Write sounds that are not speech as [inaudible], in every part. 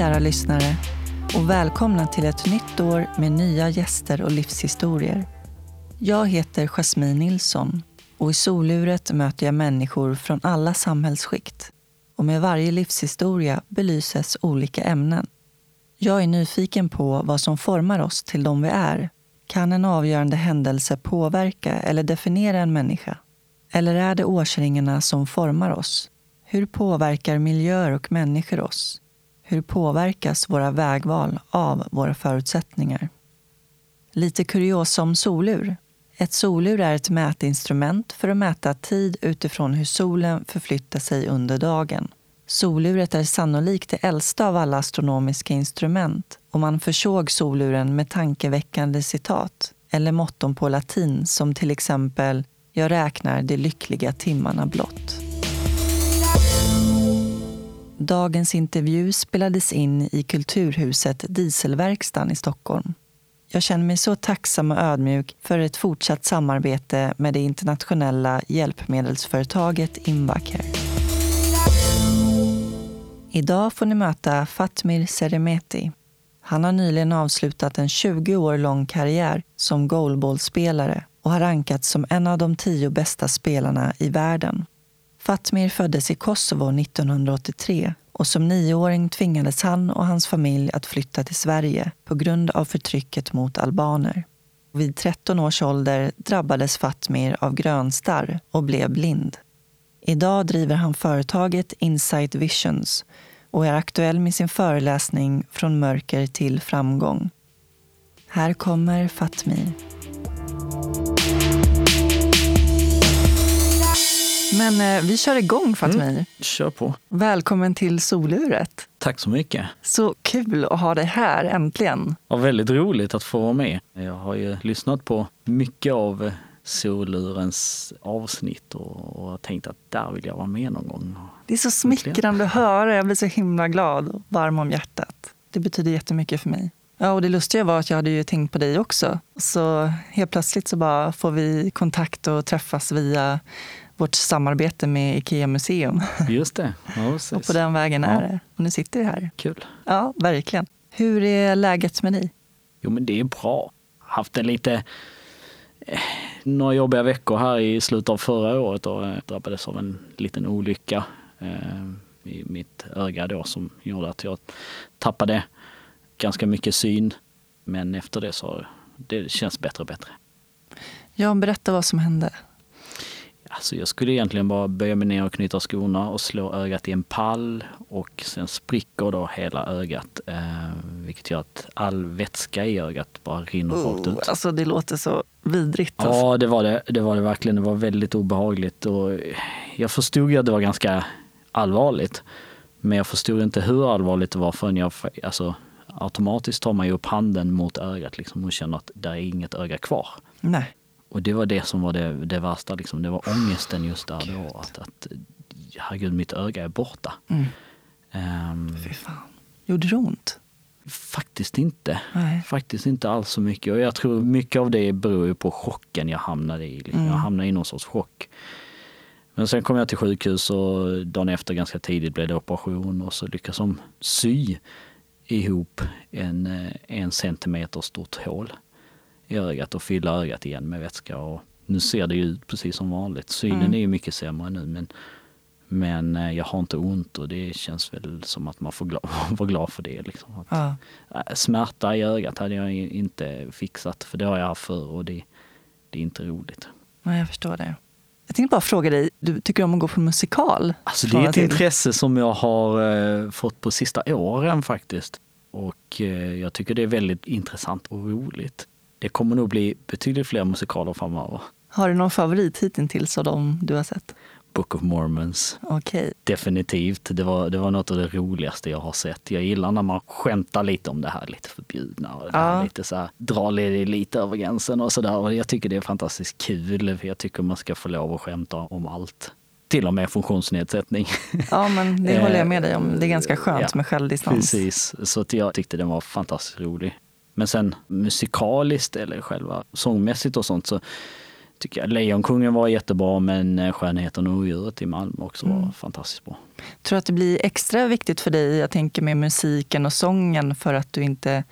Kära lyssnare och välkomna till ett nytt år med nya gäster och livshistorier. Jag heter Jasmine Nilsson och i soluret möter jag människor från alla samhällsskikt. Och med varje livshistoria belyses olika ämnen. Jag är nyfiken på vad som formar oss till de vi är. Kan en avgörande händelse påverka eller definiera en människa? Eller är det årsringarna som formar oss? Hur påverkar miljöer och människor oss? Hur påverkas våra vägval av våra förutsättningar? Lite kuriosa om solur. Ett solur är ett mätinstrument för att mäta tid utifrån hur solen förflyttar sig under dagen. Soluret är sannolikt det äldsta av alla astronomiska instrument och man försåg soluren med tankeväckande citat eller motton på latin som till exempel “Jag räknar de lyckliga timmarna blott”. Dagens intervju spelades in i Kulturhuset Dieselverkstan i Stockholm. Jag känner mig så tacksam och ödmjuk för ett fortsatt samarbete med det internationella hjälpmedelsföretaget Invacare. Idag får ni möta Fatmir Seremeti. Han har nyligen avslutat en 20 år lång karriär som goalballspelare och har rankats som en av de tio bästa spelarna i världen. Fatmir föddes i Kosovo 1983 och som nioåring tvingades han och hans familj att flytta till Sverige på grund av förtrycket mot albaner. Vid 13 års ålder drabbades Fatmir av grönstarr och blev blind. Idag driver han företaget Insight Visions och är aktuell med sin föreläsning Från mörker till framgång. Här kommer Fatmir. Men eh, vi kör igång Fatmir. Mm, kör på. Välkommen till soluret. Tack så mycket. Så kul att ha dig här äntligen. Ja, väldigt roligt att få vara med. Jag har ju lyssnat på mycket av solurens avsnitt och, och tänkt att där vill jag vara med någon gång. Det är så smickrande att höra. Jag blir så himla glad och varm om hjärtat. Det betyder jättemycket för mig. Ja, och det lustiga var att jag hade ju tänkt på dig också. Så helt plötsligt så bara får vi kontakt och träffas via vårt samarbete med Ikea Museum. Just det. Ja, [laughs] och på den vägen är det. Och nu sitter vi här. Kul. Ja, verkligen. Hur är läget med dig? Jo, men det är bra. Haft en lite eh, några jobbiga veckor här i slutet av förra året och eh, drabbades av en liten olycka eh, i mitt öga då som gjorde att jag tappade ganska mycket syn. Men efter det så det känns bättre och bättre. Ja, berätta vad som hände. Alltså jag skulle egentligen bara böja mig ner och knyta skorna och slå ögat i en pall och sen spricker då hela ögat. Eh, vilket gör att all vätska i ögat bara rinner oh, rakt ut. Alltså det låter så vidrigt. Alltså. Ja det var det, det var det verkligen. Det var väldigt obehagligt och jag förstod ju att det var ganska allvarligt. Men jag förstod inte hur allvarligt det var förrän jag, alltså automatiskt tar man ju upp handen mot ögat liksom och känner att det är inget öga kvar. Nej. Och det var det som var det, det värsta, liksom. det var ångesten just där Gud. då. Att, att herregud, mitt öga är borta. Mm. Um, Fy fan. Gjorde det ont? Faktiskt inte. Nej. Faktiskt inte alls så mycket. Och jag tror mycket av det beror ju på chocken jag hamnade i. Liksom. Mm. Jag hamnade i någon sorts chock. Men sen kom jag till sjukhus och dagen efter ganska tidigt blev det operation och så lyckades de sy ihop en, eh, en centimeter stort hål i ögat och fylla ögat igen med vätska. Och nu ser det ju ut precis som vanligt. Synen mm. är ju mycket sämre nu men, men eh, jag har inte ont och det känns väl som att man får glad, [laughs] vara glad för det. Liksom. Att, ja. Äh, smärta i ögat hade jag inte fixat för det har jag haft förr och det, det är inte roligt. Nej, jag förstår det. Jag tänkte bara fråga dig, du tycker om att gå på musikal? Alltså det är ett intresse som jag har eh, fått på sista åren faktiskt. Och eh, jag tycker det är väldigt intressant och roligt det kommer nog bli betydligt fler musikaler framöver. Har du någon favorit hittills av dem du har sett? Book of Mormons. Okay. Definitivt. Det var, det var något av det roligaste jag har sett. Jag gillar när man skämtar lite om det här lite förbjudna och det här lite så här, drar lite över gränsen och sådär. Jag tycker det är fantastiskt kul. För jag tycker man ska få lov att skämta om allt till och med funktionsnedsättning. Ja, men det [laughs] håller jag med dig om. Det är ganska skönt ja, med självdistans. Precis, så jag tyckte den var fantastiskt rolig. Men sen musikaliskt eller själva sångmässigt och sånt så tycker jag. Lejonkungen var jättebra men eh, Skönheten och odjuret i Malmö också var mm. fantastiskt bra. Tror du att det blir extra viktigt för dig, jag tänker med musiken och sången, för att du inte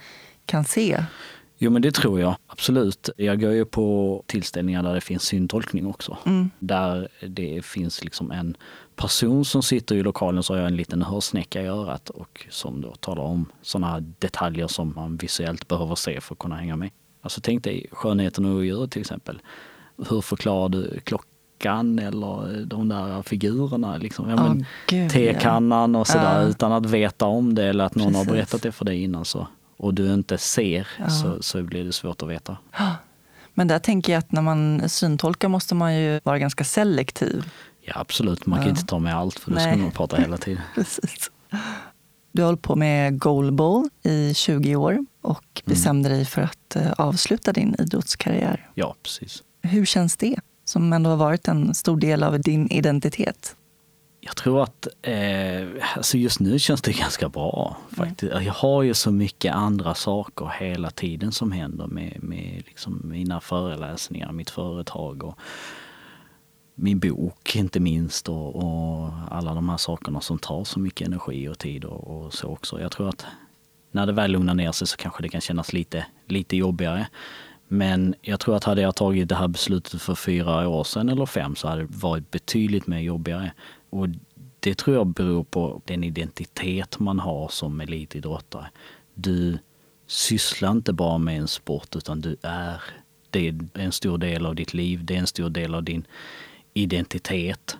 kan se? Jo men det tror jag absolut. Jag går ju på tillställningar där det finns syntolkning också. Mm. Där det finns liksom en person som sitter i lokalen så har jag en liten hörsnäcka i örat och som då talar om sådana detaljer som man visuellt behöver se för att kunna hänga med. Alltså tänk dig Skönheten och odjuret till exempel. Hur förklarar du klockan eller de där figurerna? Liksom. Ja, men, oh, tekannan och sådär uh. utan att veta om det eller att någon Precis. har berättat det för dig innan. Så, och du inte ser uh. så, så blir det svårt att veta. [gasps] Men där tänker jag att när man syntolkar måste man ju vara ganska selektiv. Ja absolut, man kan inte ta med allt för då ska man prata hela tiden. [laughs] Precis. Du har hållit på med goalball i 20 år och mm. bestämde mm. dig för att eh, avsluta din idrottskarriär. Ja, precis. Hur känns det, som ändå har varit en stor del av din identitet? Jag tror att eh, alltså just nu känns det [laughs] ganska bra. faktiskt. Mm. Jag har ju så mycket andra saker hela tiden som händer med, med liksom mina föreläsningar, mitt företag och min bok inte minst och, och, alla de här sakerna som tar så mycket energi och tid och, och, så också. Jag tror att när det väl lugnar ner sig så kanske det kan kännas lite, lite jobbigare. Men jag tror att hade jag tagit det här beslutet för fyra år sedan eller fem så hade det varit betydligt mer jobbigare. Och det tror jag beror på den identitet man har som elitidrottare. Du sysslar inte bara med en sport utan du är, det är en stor del av ditt liv, det är en stor del av din identitet.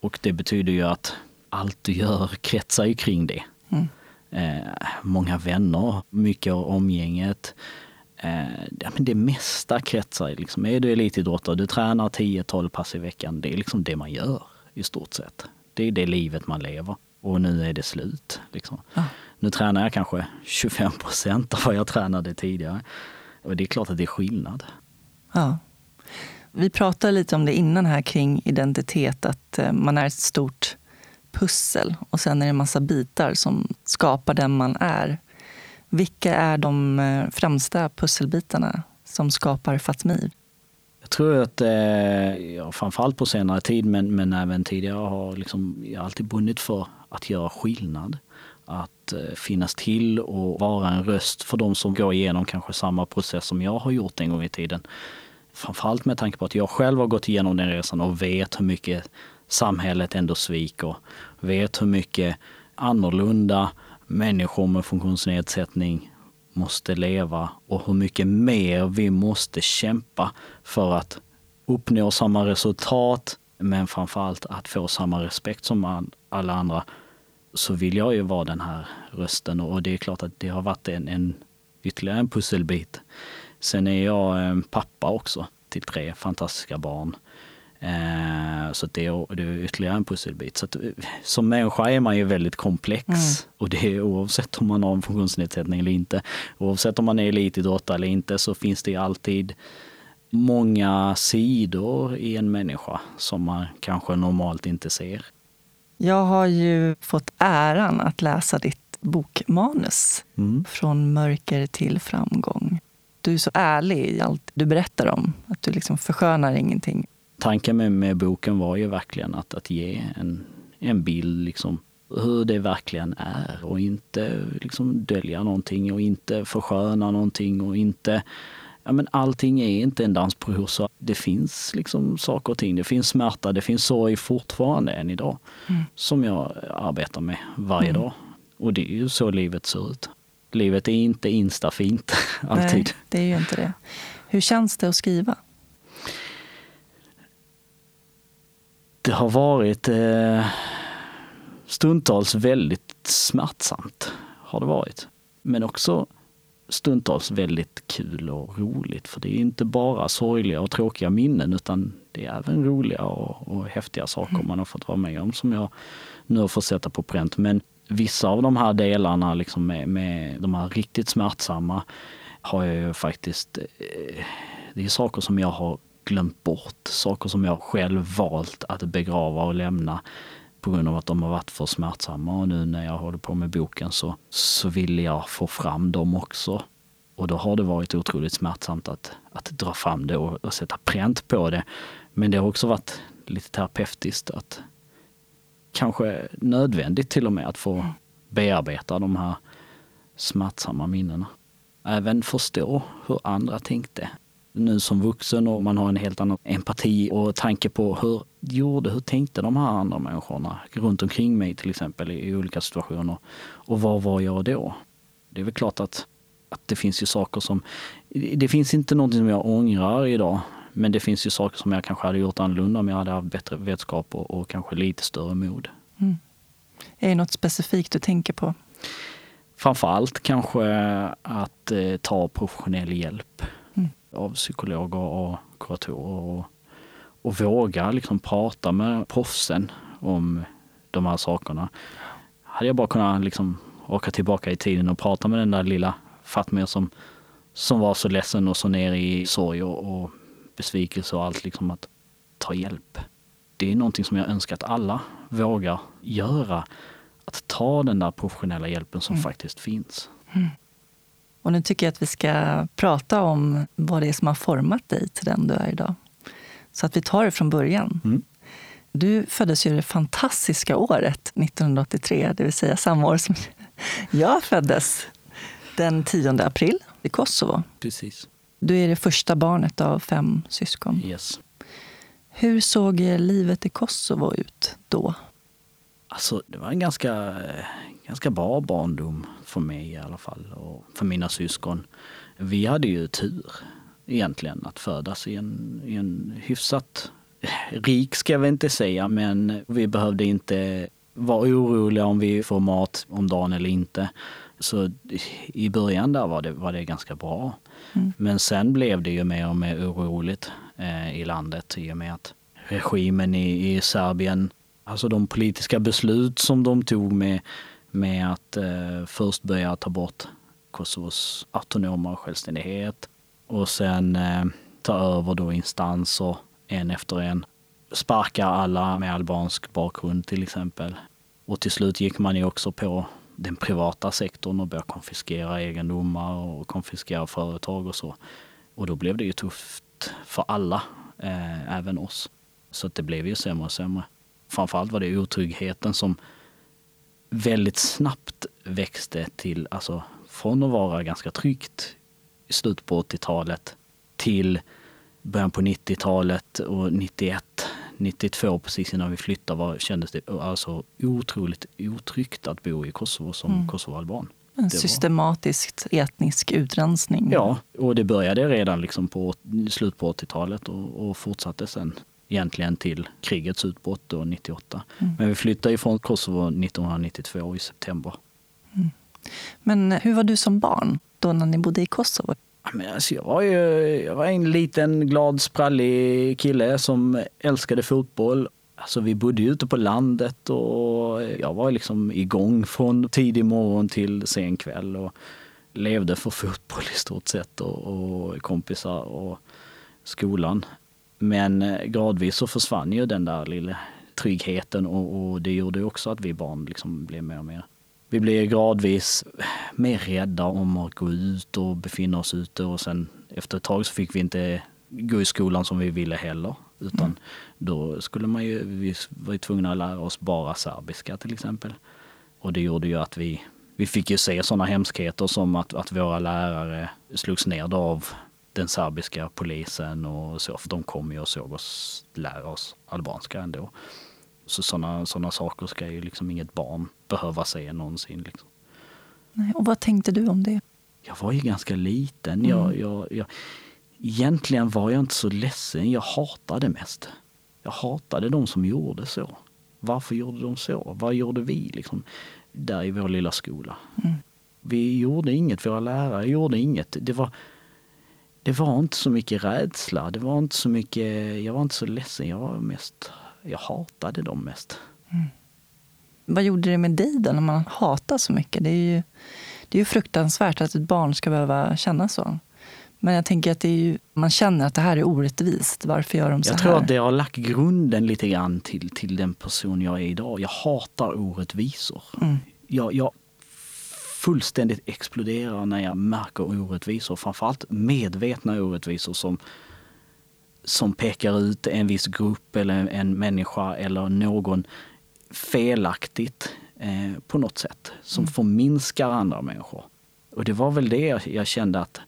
Och det betyder ju att allt du gör kretsar ju kring det. Mm. Eh, många vänner, mycket av omgänget. Eh, det mesta kretsar liksom. Är du elitidrottare, du tränar 10-12 pass i veckan. Det är liksom det man gör i stort sett. Det är det livet man lever. Och nu är det slut. Liksom. Ah. Nu tränar jag kanske 25 procent av vad jag tränade tidigare. Och det är klart att det är skillnad. Ja. Vi pratade lite om det innan här kring identitet, att eh, man är ett stort pussel och sen är det en massa bitar som skapar den man är. Vilka är de eh, främsta pusselbitarna som skapar Fatmir? Jag tror att, eh, ja, framförallt på senare tid, men, men även tidigare, har liksom, jag alltid brunnit för att göra skillnad. Att eh, finnas till och vara en röst för de som går igenom kanske samma process som jag har gjort en gång i tiden. Framförallt med tanke på att jag själv har gått igenom den resan och vet hur mycket samhället ändå sviker. Vet hur mycket annorlunda människor med funktionsnedsättning måste leva och hur mycket mer vi måste kämpa för att uppnå samma resultat men framförallt att få samma respekt som alla andra så vill jag ju vara den här rösten och det är klart att det har varit en, en ytterligare en pusselbit. Sen är jag eh, pappa också till tre fantastiska barn. Eh, så det är, det är ytterligare en pusselbit. Så att, eh, som människa är man ju väldigt komplex mm. och det är oavsett om man har en funktionsnedsättning eller inte. Oavsett om man är elitidrottare eller inte så finns det alltid många sidor i en människa som man kanske normalt inte ser. Jag har ju fått äran att läsa ditt bokmanus, mm. Från mörker till framgång. Du är så ärlig i allt du berättar om, att du liksom förskönar ingenting tanken med, med boken var ju verkligen att, att ge en, en bild liksom hur det verkligen är och inte liksom dölja någonting och inte försköna någonting och inte Ja, men allting är inte en dans på rosor. Det finns liksom saker och ting. Det finns smärta, det finns sorg fortfarande än idag. Mm. Som jag arbetar med varje mm. dag. Och det är ju så livet ser ut. Livet är inte instafint [laughs] alltid. Nej, det är ju inte det. Hur känns det att skriva? det har varit eh, stundtals väldigt smärtsamt. har det varit. Men också stundtals väldigt kul och roligt. För det är inte bara sorgliga och tråkiga minnen utan det är även roliga och, och häftiga saker mm. man har fått vara med om som jag nu har fått sätta på pränt. Men vissa av de här delarna liksom med, med de här riktigt smärtsamma har jag ju faktiskt, eh, det är saker som jag har glömt bort. Saker som jag själv valt att begrava och lämna på grund av att de har varit för smärtsamma. Och nu när jag håller på med boken så, så vill jag få fram dem också. Och då har det varit otroligt smärtsamt att, att dra fram det och, och sätta pränt på det. Men det har också varit lite terapeutiskt att kanske nödvändigt till och med att få bearbeta de här smärtsamma minnena. Även förstå hur andra tänkte. Nu som vuxen och man har en helt annan empati och tanke på hur gjorde, hur tänkte de här andra människorna runt omkring mig till exempel i olika situationer. Och vad var jag då? Det är väl klart att, att det finns ju saker som, det finns inte någonting som jag ångrar idag. Men det finns ju saker som jag kanske hade gjort annorlunda om jag hade haft bättre vetskap och, och kanske lite större mod. Mm. Är det något specifikt du tänker på? Framförallt kanske att eh, ta professionell hjälp mm. av psykologer och kuratorer och, och våga liksom prata med proffsen om de här sakerna. Hade jag bara kunnat liksom åka tillbaka i tiden och prata med den där lilla Fatmir som, som var så ledsen och så nere i sorg och, och besvikelse och allt, liksom att ta hjälp. Det är någonting som jag önskar att alla vågar göra. Att ta den där professionella hjälpen som mm. faktiskt finns. Mm. Och nu tycker jag att vi ska prata om vad det är som har format dig till den du är idag. Så att vi tar det från början. Mm. Du föddes ju det fantastiska året 1983, det vill säga samma år som [laughs] jag föddes. Den 10 april i Kosovo. Precis. Du är det första barnet av fem syskon. Yes. Hur såg livet i Kosovo ut då? Alltså, det var en ganska, ganska bra barndom för mig i alla fall och för mina syskon. Vi hade ju tur egentligen att födas i en, i en hyfsat rik ska jag väl inte säga, men vi behövde inte vara oroliga om vi får mat om dagen eller inte. Så i början där var det, var det ganska bra. Mm. Men sen blev det ju mer och mer oroligt eh, i landet i och med att regimen i, i Serbien, alltså de politiska beslut som de tog med, med att eh, först börja ta bort Kosovos autonoma självständighet och sen eh, ta över då instanser en efter en. Sparka alla med albansk bakgrund till exempel. Och till slut gick man ju också på den privata sektorn och började konfiskera egendomar och konfiskera företag och så. Och då blev det ju tufft för alla, eh, även oss. Så det blev ju sämre och sämre. Framförallt var det otryggheten som väldigt snabbt växte till, alltså från att vara ganska tryggt i slutet på 80-talet till början på 90-talet och 91 92 precis innan vi flyttade var, kändes det alltså otroligt otryggt att bo i Kosovo som mm. kosovoalban. En systematisk etnisk utrensning. Ja, och det började redan liksom på slut på 80-talet och, och, fortsatte sen egentligen till krigets utbrott då 98. Mm. Men vi flyttade ifrån Kosovo 1992 i september. Mm. Men hur var du som barn då när ni bodde i Kosovo? Men alltså jag, var ju, jag var en liten glad sprallig kille som älskade fotboll. Alltså vi bodde ju ute på landet och jag var liksom igång från tidig morgon till sen kväll och levde för fotboll i stort sett och, och kompisar och skolan. Men eh, gradvis så försvann ju den där lilla tryggheten och, och det gjorde också att vi barn liksom blev mer och mer vi blir gradvis mer rädda om att gå ut och befinna oss ute och sen efter ett tag så fick vi inte gå i skolan som vi ville heller. Utan mm. då skulle man ju, vi var tvungna att lära oss bara serbiska till exempel. Och det gjorde ju att vi, vi fick ju se sådana hemskheter som att, att våra lärare slogs ner av den serbiska polisen och så. För de kom ju och såg oss lära oss albanska ändå. Så sådana såna saker ska ju liksom inget barn behöva se någonsin. Liksom. Nej, och vad tänkte du om det? Jag var ju ganska liten. Mm. Jag, jag, jag, egentligen var jag inte så ledsen. Jag hatade mest. Jag hatade de som gjorde så. Varför gjorde de så? Vad gjorde vi liksom, där i vår lilla skola? Mm. Vi gjorde inget, våra lärare gjorde inget. Det var, det var inte så mycket rädsla. Det var inte så mycket, jag var inte så ledsen. Jag var mest jag hatade dem mest. Mm. Vad gjorde det med dig då när man hatar så mycket? Det är ju, det är ju fruktansvärt att ett barn ska behöva känna så. Men jag tänker att det är ju, man känner att det här är orättvist. Varför gör de så jag här? Jag tror att det har lagt grunden lite grann till, till den person jag är idag. Jag hatar orättvisor. Mm. Jag, jag fullständigt exploderar när jag märker orättvisor. Framförallt medvetna orättvisor som, som pekar ut en viss grupp eller en människa eller någon felaktigt eh, på något sätt. Som mm. förminskar andra människor. Och det var väl det jag kände att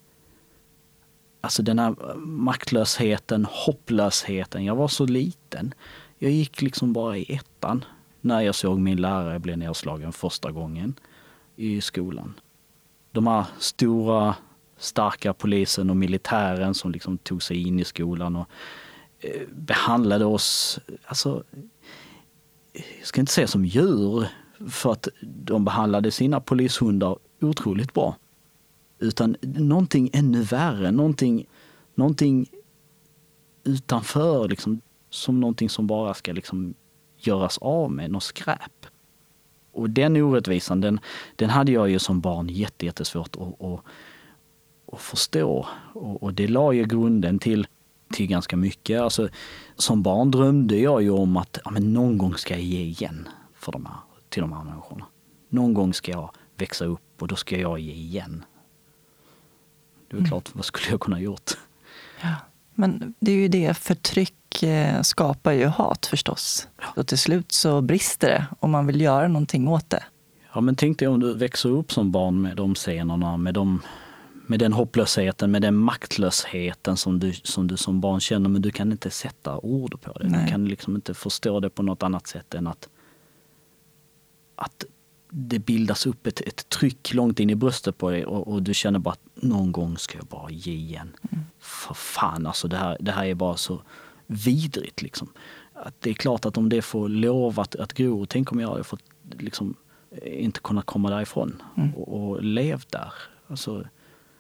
Alltså den här maktlösheten, hopplösheten. Jag var så liten. Jag gick liksom bara i ettan när jag såg min lärare bli nedslagen första gången i skolan. De här stora, starka polisen och militären som liksom tog sig in i skolan och eh, behandlade oss, alltså, jag ska inte säga som djur, för att de behandlade sina polishundar otroligt bra. Utan någonting ännu värre, någonting, någonting utanför, liksom, som någonting som bara ska liksom göras av med, något skräp. Och den orättvisan, den, den hade jag ju som barn jättesvårt att, att, att förstå. Och, och, det la ju grunden till, till ganska mycket. Alltså, som barn drömde jag ju om att ja, men någon gång ska jag ge igen för de här, till de här människorna. Någon gång ska jag växa upp och då ska jag ge igen. Det är mm. klart, vad skulle jag kunna gjort? Ja. Men det är ju det, förtryck eh, skapar ju hat förstås. Ja. Och till slut så brister det om man vill göra någonting åt det. Ja men tänk dig om du växer upp som barn med de scenerna, med, de, med den hopplösheten, med den maktlösheten som du, som du som barn känner, men du kan inte sätta ord på det. Nej. Du kan liksom inte förstå det på något annat sätt än att, att det bildas upp ett, ett tryck långt in i bröstet på dig och, och, du känner bara att någon gång ska jag bara ge igen. Mm. För fan alltså, det här, det här är bara så vidrigt liksom. Att det är klart att om det får lov att, att gro, tänk om jag hade fått liksom inte kunnat komma därifrån mm. och, och levt där. Alltså,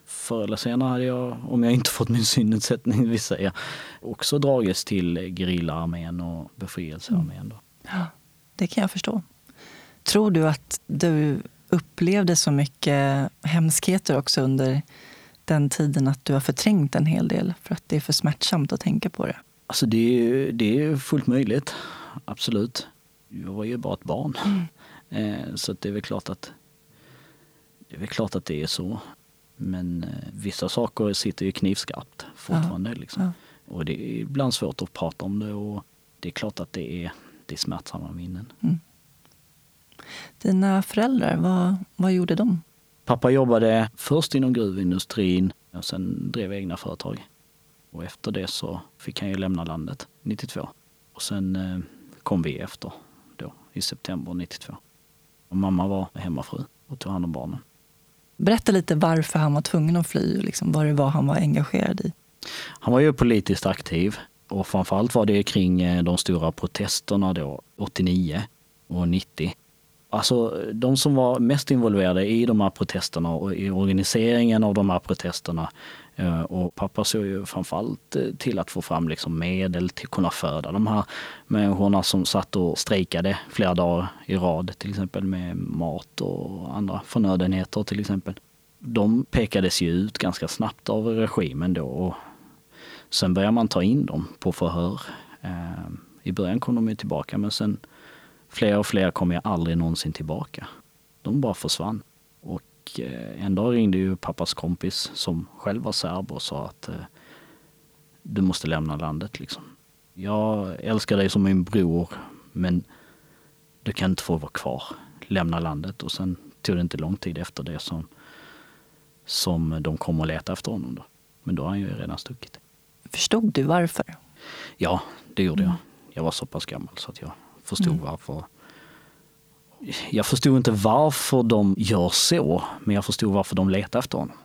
förr eller senare hade jag, om jag inte fått min synnedsättning vill säga, också dragits till gerillaarmén och befrielsearmén. Då. Ja, det kan jag förstå. Tror du att du upplevde så mycket hemskheter också under den tiden att du har förträngt en hel del för att det är för smärtsamt att tänka på det? Alltså det är, det är fullt möjligt, absolut. Jag var ju bara ett barn. Mm. Eh, så det är väl klart att det är klart att det är så. Men eh, vissa saker sitter ju knivskarpt fortfarande. Ja. Liksom. Ja. Och det är ibland svårt att prata om det och det är klart att det är, det är smärtsamma minnen. Mm. Dina föräldrar, vad, vad gjorde de? Pappa jobbade först inom gruvindustrin och sen drev egna företag. Och efter det så fick han ju lämna landet 92. Och sen eh, kom vi efter då i september 92. Och mamma var hemmafru och tog hand om barnen. Berätta lite varför han var tvungen att fly, liksom, vad det var han var engagerad i. Han var ju politiskt aktiv och framförallt var det kring eh, de stora protesterna då 89 och 90 Alltså de som var mest involverade i de här protesterna och i organiseringen av de här protesterna Eh, och pappa såg ju framförallt eh, till att få fram liksom medel till att kunna föda de här människorna som satt och strejkade flera dagar i rad, till exempel med mat och andra förnödenheter till exempel. De pekades ju ut ganska snabbt av regimen då och sen började man ta in dem på förhör. Eh, I början kom de ju tillbaka men sen Fler och fler kom ju aldrig någonsin tillbaka. De bara försvann. Och eh, en dag ringde ju pappas kompis som själv var serb och sa att eh, du måste lämna landet liksom. Jag älskar dig som min bror men du kan inte få vara kvar. Lämna landet och sen tog det inte lång tid efter det som, som de kom och letade efter honom. Då. Men då har han ju redan stuckit. Förstod du varför? Ja, det gjorde mm. jag. Jag var så pass gammal så att jag förstod mm. varför. Jag förstod inte varför de gör så, men jag förstod varför de letar efter honom.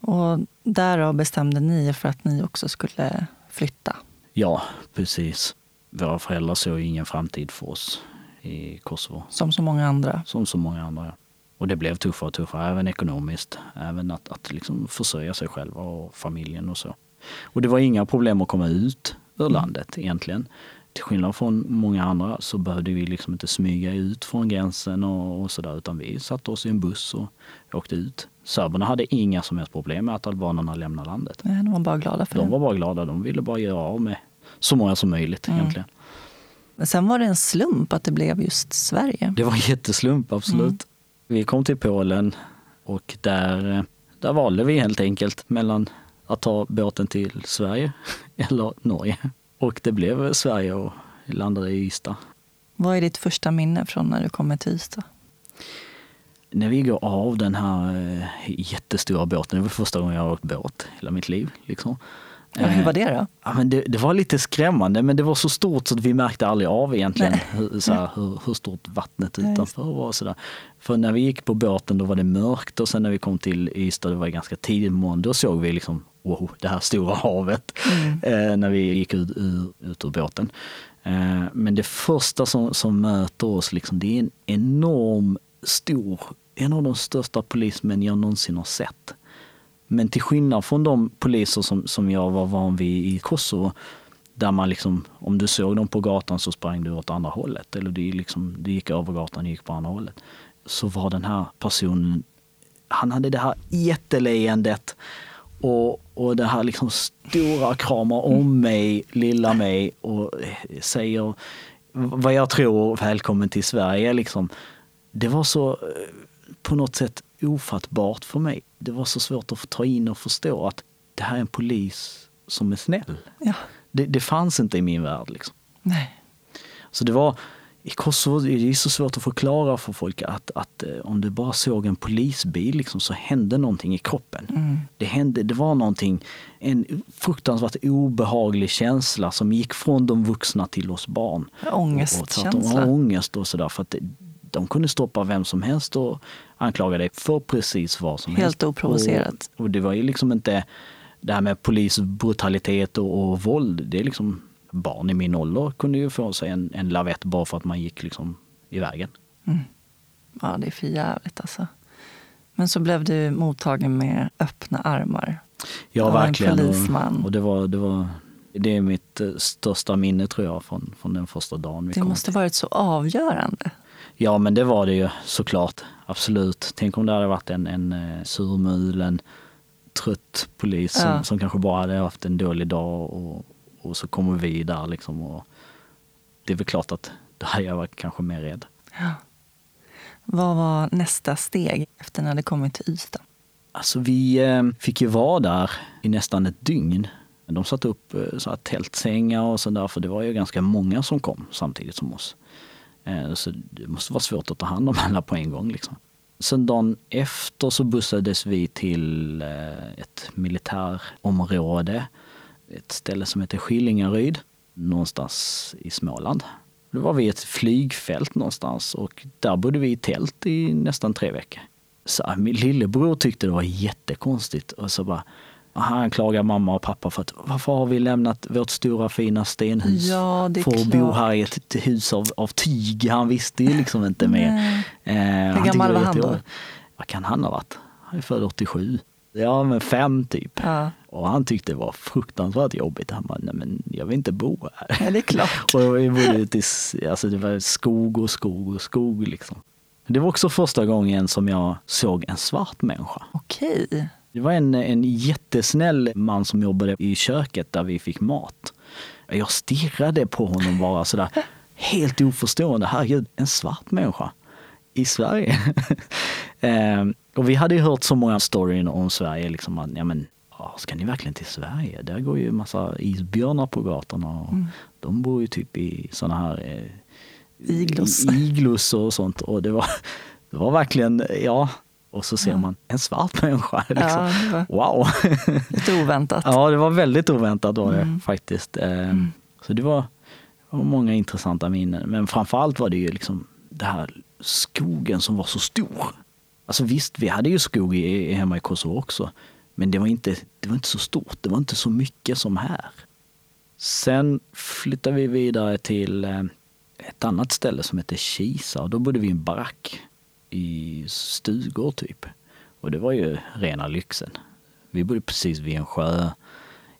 Och därav bestämde ni för att ni också skulle flytta? Ja, precis. Våra föräldrar såg ingen framtid för oss i Kosovo. Som så många andra? Som så många andra, ja. Och det blev tuffare och tuffare, även ekonomiskt. Även att, att liksom försörja sig själva och familjen och så. Och det var inga problem att komma ut ur landet egentligen till skillnad från många andra så behövde vi liksom inte smyga ut från gränsen och, och sådär utan vi satte oss i en buss och åkte ut. Serberna hade inga som helst problem med att albanerna lämnade landet. Nej, de var bara glada för de det. De var bara glada. De ville bara göra av med så många som möjligt mm. egentligen. Men sen var det en slump att det blev just Sverige. Det var en jätteslump, absolut. Mm. Vi kom till Polen Och där, där valde vi helt enkelt mellan att ta båten till Sverige [laughs] eller Norge. Och det blev Sverige och landade i Ystad. Vad är ditt första minne från när du kommer till Ystad? När vi går av den här eh, jättestora båten, det var första gången jag har åkt båt hela mitt liv. Liksom. Ja, hur var det då? Ja, men det, det, var lite skrämmande men det var så stort så att vi märkte aldrig av egentligen hur, så här, hur, hur, stort vattnet utanför var. Och så där. För när vi gick på båten då var det mörkt och sen när vi kom till Ystad, det var ganska tidigt morgon, då såg vi liksom wow, det här stora havet mm. eh, när vi gick ut, ut, ut ur båten. Eh, men det första som, som möter oss, liksom, det är en enorm stor, en av de största polismän jag någonsin har sett. Men till skillnad från de poliser som, som jag var van vid i Kosovo, där man liksom, om du såg dem på gatan så sprang du åt andra hållet. Eller du, liksom, du gick över gatan och gick på andra hållet. Så var den här personen, han hade det här jätteleendet och, och det här liksom stora kramar om mig, lilla mig och säger vad jag tror, välkommen till Sverige. Liksom. Det var så eh, på något sätt ofattbart för mig. Det var så svårt att ta in och förstå att det här är en polis som är snäll. Ja. Det, det fanns inte i min värld. Liksom. Nej. Så det var, i Kosovo är det så svårt att förklara för folk att, att eh, om du bara såg en polisbil liksom, så hände någonting i kroppen. Mm. Det, hände, det var någonting, en fruktansvärt obehaglig känsla som gick från de vuxna till oss barn. Ångestkänsla. Ångest och sådär. För att det, de kunde stoppa vem som helst och anklaga dig för precis vad som Helt helst. Helt oprovocerat. Och, och, det var ju liksom inte det här med polisbrutalitet och, och våld. Det är liksom barn i min ålder kunde ju få sig en, en lavett bara för att man gick liksom i vägen. Mm. Ja, det är för jävligt alltså. Men så blev du mottagen med öppna armar. Ja, verkligen. En polisman. Och, det, var, det, var, det är mitt eh, största minne tror jag från, från den första dagen vi Det kom. måste varit så avgörande. Ja, men det var det ju såklart. Absolut. Tänk om det hade varit en, en eh, surmulen, trött polis som, ja. som kanske bara hade haft en dålig dag och, och så kommer vi där liksom. Och det är väl klart att då hade jag varit kanske mer rädd. Ja. Vad var nästa steg efter när det kommit till Ystad? Alltså vi eh, fick ju vara där i nästan ett dygn. De satte upp eh, så här tältsängar och sådär för det var ju ganska många som kom samtidigt som oss. Eh, så det måste vara svårt att ta hand om alla på en gång. Liksom. Sen dagen efter så bussades vi till ett militärområde ett ställe som heter Skillingaryd någonstans i Småland. Då var vi ett flygfält någonstans och där bodde vi i tält i nästan tre veckor. Så min lillebror tyckte det var jättekonstigt och så bara han klagar mamma och pappa för att varför har vi lämnat vårt stora fina stenhus ja, för att bo här i ett hus av, av tyg? Han visste ju liksom inte mer. Eh, Hur gammal var han då? Vad kan han ha varit? Han är född 87. Ja men fem typ. Ja. Och han tyckte det var fruktansvärt jobbigt. Han bara, nej men jag vill inte bo här. Ja, det är klart. [laughs] och vi bodde ute i, alltså det var skog och skog och skog liksom. Det var också första gången som jag såg en svart människa. Okej. Det var en, en jättesnäll man som jobbade i köket där vi fick mat. Jag stirrade på honom bara sådär, [laughs] helt oförstående. Herregud, en svart människa i Sverige. [laughs] eh, och vi hade ju hört så många storyn om Sverige, liksom att ja, men, ska ni verkligen till Sverige? Där går ju massa isbjörnar på gatorna. Och mm. De bor ju typ i såna här eh, iglos. iglos och sånt. Och det var, det var verkligen, ja, och så ser ja. man en svart människa. Liksom. Ja, wow! Lite oväntat. ja, det var väldigt oväntat var det mm. faktiskt. Eh, mm. Så det var, det var många intressanta minnen. Men framförallt var det ju liksom det här skogen som var så stor. Alltså visst, vi hade ju skog i, hemma i Kosovo också. Men det var, inte, det var inte så stort, det var inte så mycket som här. Sen flyttade vi vidare till eh, ett annat ställe som heter Kisa och då bodde vi i en barack i stugor typ. Och det var ju rena lyxen. Vi bodde precis vid en sjö.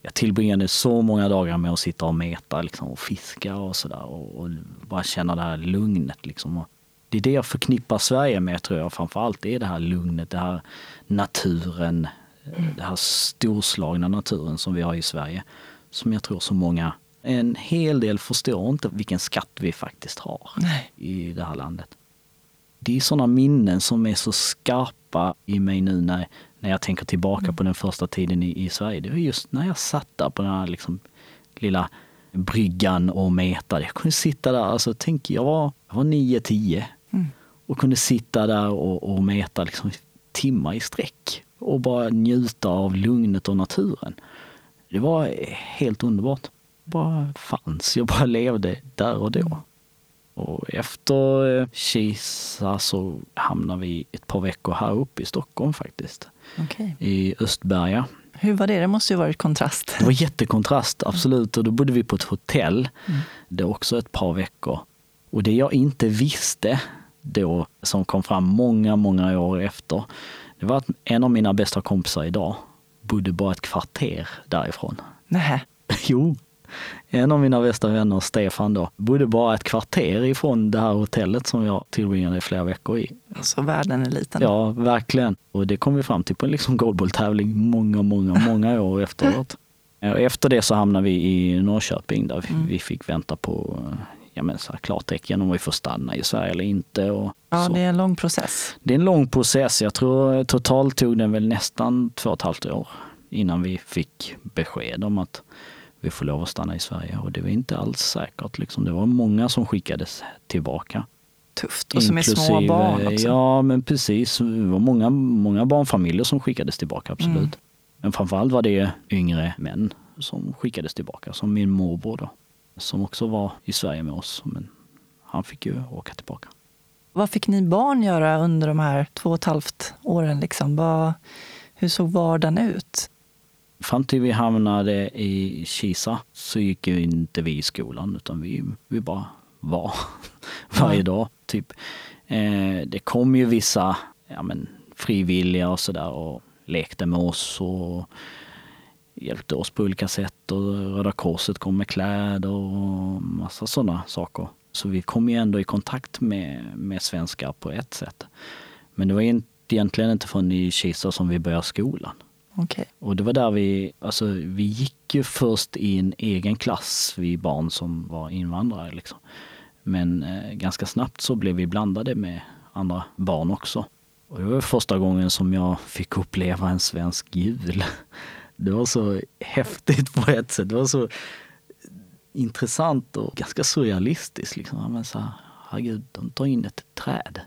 Jag tillbringade så många dagar med att sitta och meta liksom, och fiska och sådär och, och, bara känna det här lugnet. Liksom. Och det är det jag förknippar Sverige med tror jag framförallt. Det är det här lugnet, det här naturen den här storslagna naturen som vi har i Sverige. Som jag tror så många, en hel del förstår inte vilken skatt vi faktiskt har Nej. i det här landet. Det är sådana minnen som är så skarpa i mig nu när, när jag tänker tillbaka mm. på den första tiden i, i Sverige. Det var just när jag satt där på den här liksom, lilla bryggan och metade. Jag kunde sitta där, alltså tänk jag var, jag var 9-10 mm. och kunde sitta där och, och meta liksom timmar i sträck och bara njuta av lugnet och naturen. Det var helt underbart. bara fanns, jag bara levde där och då. Och efter eh, Kisa så hamnade vi ett par veckor här uppe i Stockholm faktiskt. Okay. I Östberga. Hur var det? Det måste ju varit kontrast. Det var jättekontrast, absolut. Och då bodde vi på ett hotell. Mm. Det var också ett par veckor. Och det jag inte visste då, som kom fram många, många år efter, det var att en av mina bästa kompisar idag bodde bara ett kvarter därifrån. Nej. [laughs] Jo. En av mina bästa vänner, Stefan då, bodde bara ett kvarter ifrån det här hotellet som jag tillbringade flera veckor i. Alltså världen är liten. Ja, verkligen. Och det kom vi fram till på en liksom goalball-tävling många, många, många år efteråt. [laughs] Efter det så hamnade vi i Norrköping där mm. vi fick vänta på ja, men så här, klartecken om vi får stanna i Sverige eller inte. Och ja, så. det är en lång process. Det är en lång process. Jag tror totalt tog den väl nästan två och ett halvt år innan vi fick besked om att vi får lov att stanna i Sverige. Och det var inte alls säkert. Liksom. Det var många som skickades tillbaka. Tufft, och som är små barn också. Ja, men precis. Det var många, många barnfamiljer som skickades tillbaka, absolut. Mm. Men framförallt var det yngre män som skickades tillbaka, som min morbror då som också var i Sverige med oss. Men han fick ju åka tillbaka. Vad fick ni barn göra under de här två och ett halvt åren? Liksom? Vad, hur såg vardagen ut? Fram till vi hamnade i Kisa så gick ju inte vi i skolan utan vi, vi bara var [laughs] varje dag. Typ. Eh, det kom ju vissa ja, men, frivilliga och sådär och lekte med oss och hjälpte oss på olika sätt och Röda Korset kom med kläder och massa sådana saker. Så vi kom ju ändå i kontakt med, med svenskar på ett sätt. Men det var egentligen inte förrän i Kisa som vi började skolan. Okay. Och det var där vi, alltså vi gick ju först i en egen klass, vi barn som var invandrare liksom. Men eh, ganska snabbt så blev vi blandade med andra barn också. Och det var första gången som jag fick uppleva en svensk jul. Det var så häftigt på ett sätt. Det var så intressant och ganska surrealistiskt. Liksom. Men så här, herregud, de tar in ett träd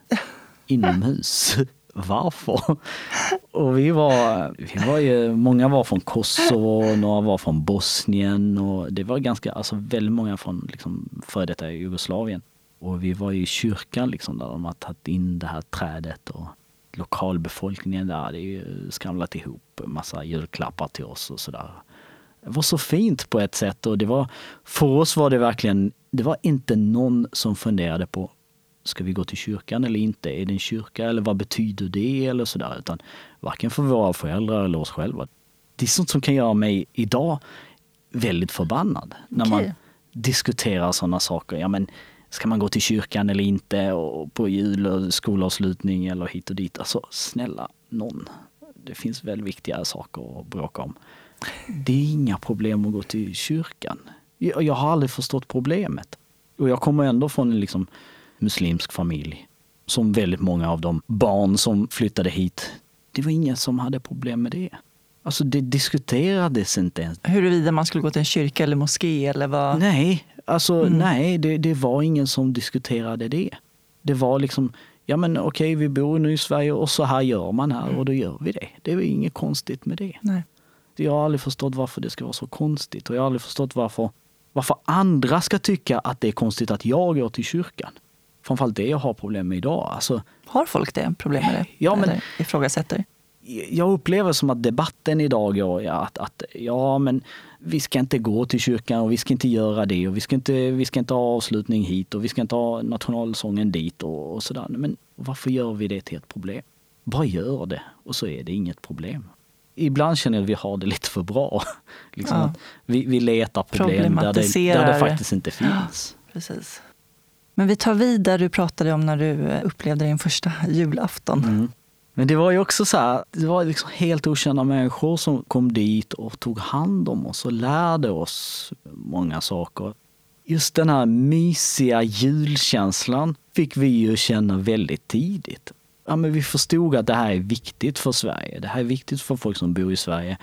inomhus. [laughs] Varför? Och vi var, vi var ju, många var från Kosovo, några var från Bosnien och det var ganska, alltså väldigt många från liksom före detta Jugoslavien. Och vi var i kyrkan liksom där de har tagit in det här trädet och lokalbefolkningen där hade ju skramlat ihop massa julklappar till oss och sådär. Det var så fint på ett sätt och det var, för oss var det verkligen, det var inte någon som funderade på ska vi gå till kyrkan eller inte? Är det en kyrka eller vad betyder det eller sådär? Utan varken för våra föräldrar eller oss själva. Det är sånt som kan göra mig idag väldigt förbannad. När okay. man diskuterar sådana saker. Ja, men ska man gå till kyrkan eller inte och på jul och skolavslutning eller hit och dit. Alltså snälla någon. Det finns väl viktigare saker att bråka om. Det är inga problem att gå till kyrkan. Jag, jag har aldrig förstått problemet. Och jag kommer ändå från en liksom muslimsk familj. Som väldigt många av de barn som flyttade hit, det var ingen som hade problem med det. Alltså det diskuterades inte ens. Huruvida man skulle gå till en kyrka eller moské eller vad? Nej, Alltså mm. nej, det, det var ingen som diskuterade det. Det var liksom, ja men okej vi bor nu i Sverige och så här gör man här mm. och då gör vi det. Det är inget konstigt med det. Nej. Jag har aldrig förstått varför det ska vara så konstigt och jag har aldrig förstått varför, varför andra ska tycka att det är konstigt att jag går till kyrkan. Framförallt det jag har problem med idag. Alltså, har folk det problem med det? Ja, men, Eller ifrågasätter? Jag upplever som att debatten idag går att, att ja men vi ska inte gå till kyrkan och vi ska inte göra det och vi ska inte, vi ska inte ha avslutning hit och vi ska inte ha nationalsången dit och, och sådär. Men varför gör vi det till ett problem? Bara gör det och så är det inget problem. Ibland känner jag att vi har det lite för bra. [laughs] liksom ja. vi, vi letar problem där det, där det faktiskt inte [gasps] finns. Ja, precis. Men vi tar vid där du pratade om när du upplevde din första julafton. Mm. Men det var ju också så här, det var liksom helt okända människor som kom dit och tog hand om oss och lärde oss många saker. just den här mysiga julkänslan fick vi ju känna väldigt tidigt. Ja, men vi förstod att det här är viktigt för Sverige. Det här är viktigt för folk som bor i Sverige.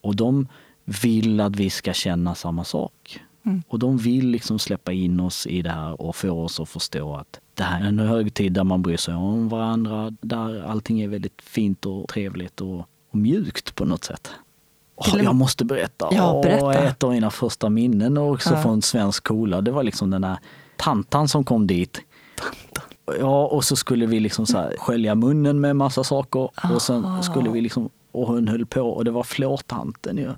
Och de vill att vi ska känna samma sak. Mm. Och de vill liksom släppa in oss i det här och få oss att förstå att det här är en högtid där man bryr sig om varandra, där allting är väldigt fint och trevligt och, och mjukt på något sätt. Oh, jag måste berätta. Ja, berätta. Oh, ett av mina första minnen också ja. från svensk skola, det var liksom den där tantan som kom dit. Ja, och så skulle vi liksom så här skölja munnen med massa saker och sen skulle vi liksom och hon höll på och det var flårtanten ju.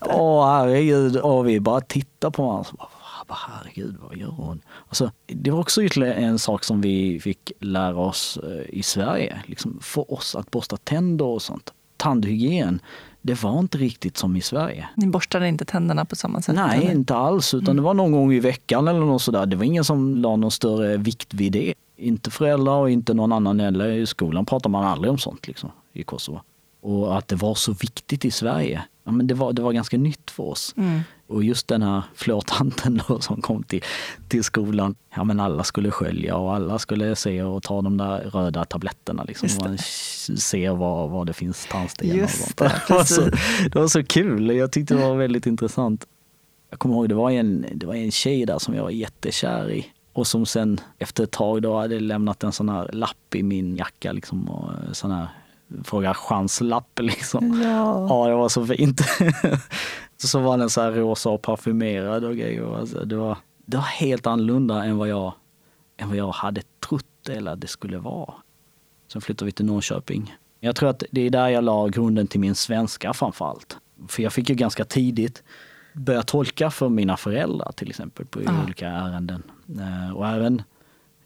Åh herregud, och vi bara tittade på varandra. Bara, herregud, vad gör hon? Alltså, det var också ytterligare en sak som vi fick lära oss eh, i Sverige. Liksom, för oss att borsta tänder och sånt. Tandhygien, det var inte riktigt som i Sverige. Ni borstade inte tänderna på samma sätt? Nej, eller? inte alls. Utan mm. det var någon gång i veckan eller något sådär. Det var ingen som la någon större vikt vid det. Inte föräldrar och inte någon annan heller. I skolan pratar man aldrig om sånt liksom, i Kosovo. Och att det var så viktigt i Sverige, ja, men det, var, det var ganska nytt för oss. Mm. Och just den här flårtanten då [laughs] som kom till, till skolan, ja men alla skulle skölja och alla skulle se och ta de där röda tabletterna liksom. Man ser var, var det finns tandstenar det, [laughs] det, var så, det var så kul, jag tyckte det var väldigt intressant. Jag kommer ihåg, det var en, det var en tjej där som jag var jättekär i och som sen efter ett tag då hade lämnat en sån här lapp i min jacka liksom och sån här fråga chanslapp [laughs] liksom. Ja. ja, det var så fint. [laughs] så var den så här rosa och parfymerad och grejer. Alltså, det, var, det var helt annorlunda än vad jag, än vad jag hade trott eller att det skulle vara. Sen flyttade vi till Norrköping. Jag tror att det är där jag la grunden till min svenska framförallt. För jag fick ju ganska tidigt börja tolka för mina föräldrar till exempel på ah. olika ärenden. Eh, och även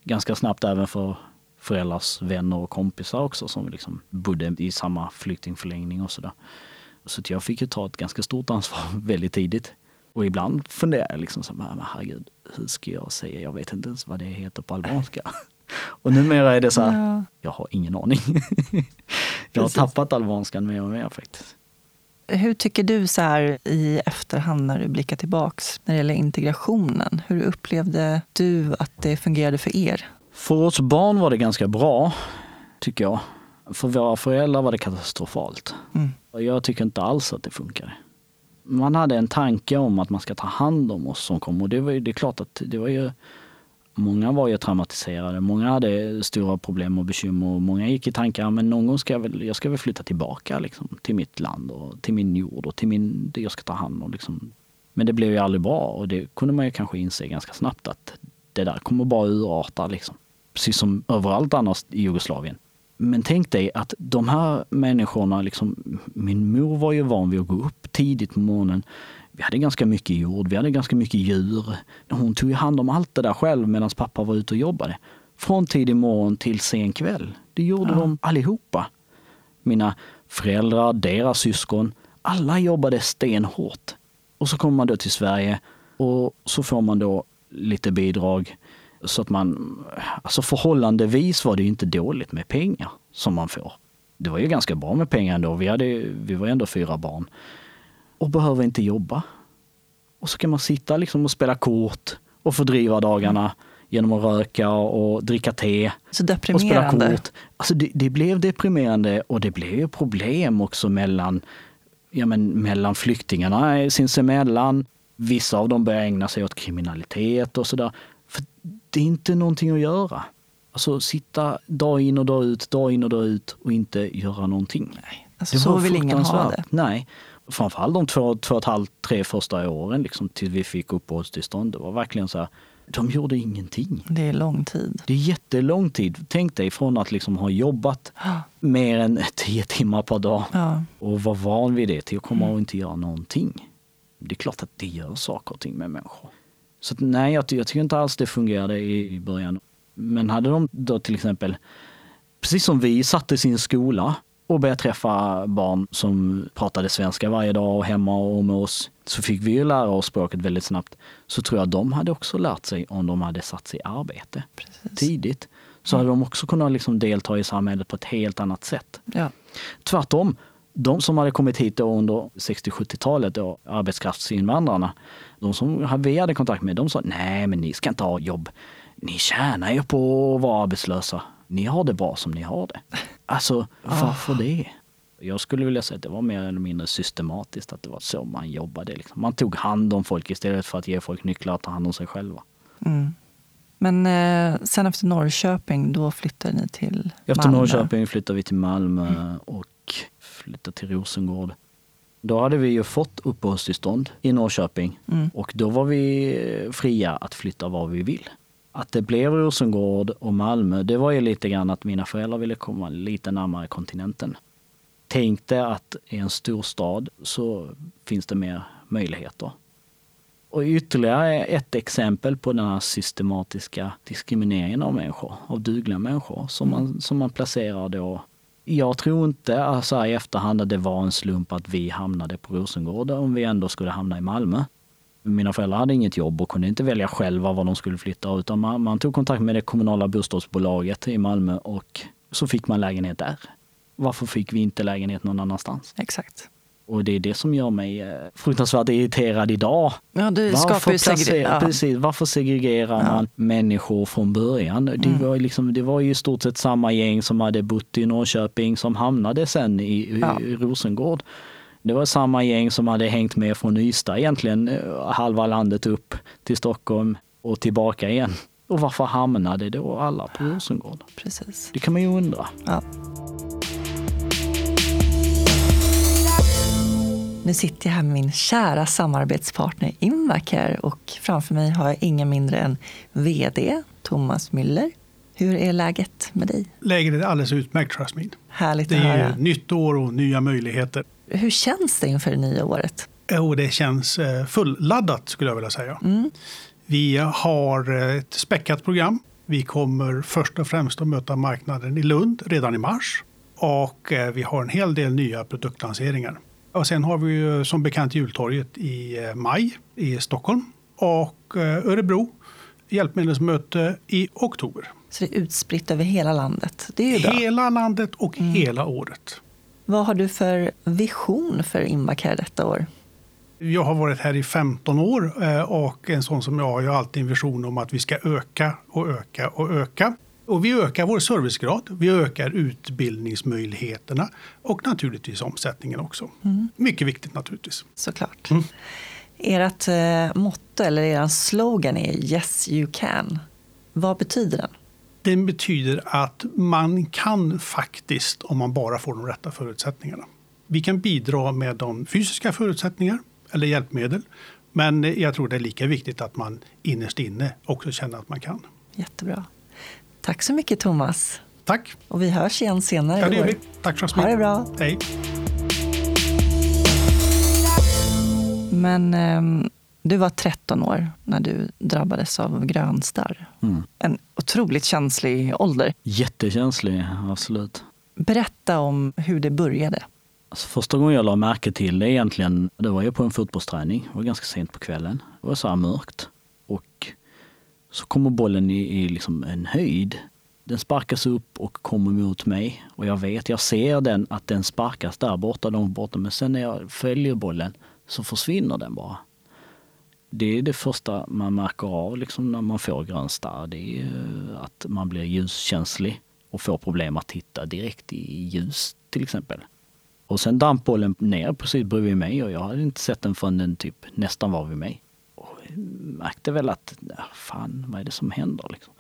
ganska snabbt även för föräldrars vänner och kompisar också som liksom bodde i samma flyktingförläggning och sådär. Så jag fick ju ta ett ganska stort ansvar [laughs] väldigt tidigt. Och ibland funderar jag liksom så här, herregud, hur ska jag säga, jag vet inte ens vad det heter på albanska. [laughs] Och numera är det så här, ja. jag har ingen aning. [laughs] jag har tappat albanskan mer och mer faktiskt. Hur tycker du så här i efterhand när du blickar tillbaks när det gäller integrationen? Hur upplevde du att det fungerade för er? För oss barn var det ganska bra, tycker jag. För våra föräldrar var det katastrofalt. Mm. Jag tycker inte alls att det funkar. Man hade en tanke om att man ska ta hand om oss som kom och det var ju det är klart att det var ju Många var ju traumatiserade, många hade stora problem och bekymmer och många gick i tankar men någon gång ska jag väl, jag ska väl flytta tillbaka liksom, till mitt land och till min jord och till min, det jag ska ta hand om. Liksom. Men det blev ju aldrig bra och det kunde man ju kanske inse ganska snabbt att det där kommer bara urarta. Liksom precis som överallt annars i Jugoslavien. Men tänk dig att de här människorna, liksom, min mor var ju van vid att gå upp tidigt på morgonen. Vi hade ganska mycket jord, vi hade ganska mycket djur. Hon tog hand om allt det där själv medan pappa var ute och jobbade. Från tidig morgon till sen kväll. Det gjorde ja. de allihopa. Mina föräldrar, deras syskon, alla jobbade stenhårt. Och så kommer man då till Sverige och så får man då lite bidrag så att man, alltså förhållandevis var det inte dåligt med pengar som man får. Det var ju ganska bra med pengar ändå. Vi, hade, vi var ändå fyra barn. Och behöver inte jobba. Och så kan man sitta liksom och spela kort och fördriva dagarna genom att röka och dricka te. Så deprimerande. Och spela kort. Alltså det, det blev deprimerande och det blev ju problem också mellan, ja men, mellan flyktingarna sinsemellan. Vissa av dem började ägna sig åt kriminalitet och sådär. Det är inte någonting att göra. Alltså sitta dag in och dag ut, dag in och dag ut och inte göra någonting. Nej, alltså, det så vill ingen ha det. Nej. Framförallt de två, två och ett halvt, tre första åren liksom, tills vi fick uppehållstillstånd. Det var verkligen så här, de gjorde ingenting. Det är lång tid. Det är jättelång tid. Tänk dig från att liksom ha jobbat [gasps] mer än tio timmar per dag ja. och vara van vid det till att komma och inte göra någonting. Det är klart att det gör saker och ting med människor. Så att, nej, jag, jag, tycker inte alls det fungerade i, i början. Men hade de då till exempel, precis som vi satte sin skola och började träffa barn som pratade svenska varje dag och hemma och med oss, så fick vi ju lära oss språket väldigt snabbt. Så tror jag de hade också lärt sig om de hade satt sig i arbete Precis. tidigt. Så hade de också kunnat liksom delta i samhället på ett helt annat sätt. Ja. Tvärtom, De som hade kommit hit då under 60-70-talet, då, arbetskraftsinvandrarna, de som vi hade kontakt med, de sa nej men ni ska inte ha jobb. Ni tjänar ju på att vara arbetslösa. Ni har det bra som ni har det. Alltså varför det? Jag skulle vilja säga att det var mer eller mindre systematiskt, att det var så man jobbade. Liksom. Man tog hand om folk istället för att ge folk nycklar att ta hand om sig själva. Mm. Men eh, sen efter Norrköping, då flyttade ni till Malmö? Efter Norrköping flyttade vi till Malmö mm. och flyttade till Rosengård. Då hade vi ju fått uppehållstillstånd i Norrköping mm. och då var vi fria att flytta var vi vill. Att det blev Rosengård och Malmö, det var ju lite grann att mina föräldrar ville komma lite närmare kontinenten. Tänkte att i en stor stad så finns det mer möjligheter. Och ytterligare ett exempel på den här systematiska diskrimineringen av människor, av dugliga människor, som man, som man placerar då. Jag tror inte alltså i efterhand att det var en slump att vi hamnade på Rosengård om vi ändå skulle hamna i Malmö. Mina föräldrar hade inget jobb och kunde inte välja själva var de skulle flytta utan man, man tog kontakt med det kommunala bostadsbolaget i Malmö och så fick man lägenhet där. Varför fick vi inte lägenhet någon annanstans? Exakt. Och det är det som gör mig eh, fruktansvärt irriterad idag. Ja, du varför, segre- ja. precis, varför segregerar ja. man människor från början? Mm. Det, var liksom, det var ju i stort sett samma gäng som hade bott i Norrköping som hamnade sen i, ja. i Rosengård. Det var samma gäng som hade hängt med från Ystad egentligen, eh, halva landet upp till Stockholm och tillbaka igen. Och varför hamnade då alla på Rosengård? Precis. Det kan man ju undra. Ja. Nu sitter jag här med min kära samarbetspartner Invacare och framför mig har jag ingen mindre än VD Thomas Müller. Hur är läget med dig? Läget är alldeles utmärkt, Jasmine. Härligt det att höra. är nytt år och nya möjligheter. Hur känns det inför det nya året? Oh, det känns eh, fulladdat skulle jag vilja säga. Mm. Vi har eh, ett späckat program. Vi kommer först och främst att möta marknaden i Lund redan i mars. Och eh, vi har en hel del nya produktlanseringar. Och sen har vi ju som bekant jultorget i eh, maj i Stockholm och eh, Örebro hjälpmedelsmöte i oktober. Så det är utspritt över hela landet? Det är ju bra. Hela landet och mm. hela året. Vad har du för vision för Invacare detta år? Jag har varit här i 15 år eh, och en sån som jag har ju alltid en vision om att vi ska öka och öka och öka. Och vi ökar vår servicegrad, vi ökar utbildningsmöjligheterna och naturligtvis omsättningen också. Mm. Mycket viktigt naturligtvis. Såklart. Mm. Ert eh, motto eller er slogan är Yes you can. Vad betyder den? Den betyder att man kan faktiskt om man bara får de rätta förutsättningarna. Vi kan bidra med de fysiska förutsättningar eller hjälpmedel. Men jag tror det är lika viktigt att man innerst inne också känner att man kan. Jättebra. Tack så mycket Thomas. Tack. Och vi hörs igen senare ja, det gör vi. Tack så mycket. Ha det bra. Hej. Men eh, du var 13 år när du drabbades av grönstarr. Mm. En otroligt känslig ålder. Jättekänslig, absolut. Berätta om hur det började. Alltså första gången jag la märke till det egentligen, det var ju på en fotbollsträning. Det var ganska sent på kvällen. Det var så här mörkt. Så kommer bollen i, i liksom en höjd. Den sparkas upp och kommer mot mig och jag vet, jag ser den att den sparkas där borta, långt borta. Men sen när jag följer bollen så försvinner den bara. Det är det första man märker av liksom när man får grön starr. Det är att man blir ljuskänslig och får problem att titta direkt i ljus till exempel. Och sen damp bollen ner precis bredvid mig och jag hade inte sett den förrän den typ nästan var vid mig märkte väl att, fan vad är det som händer liksom.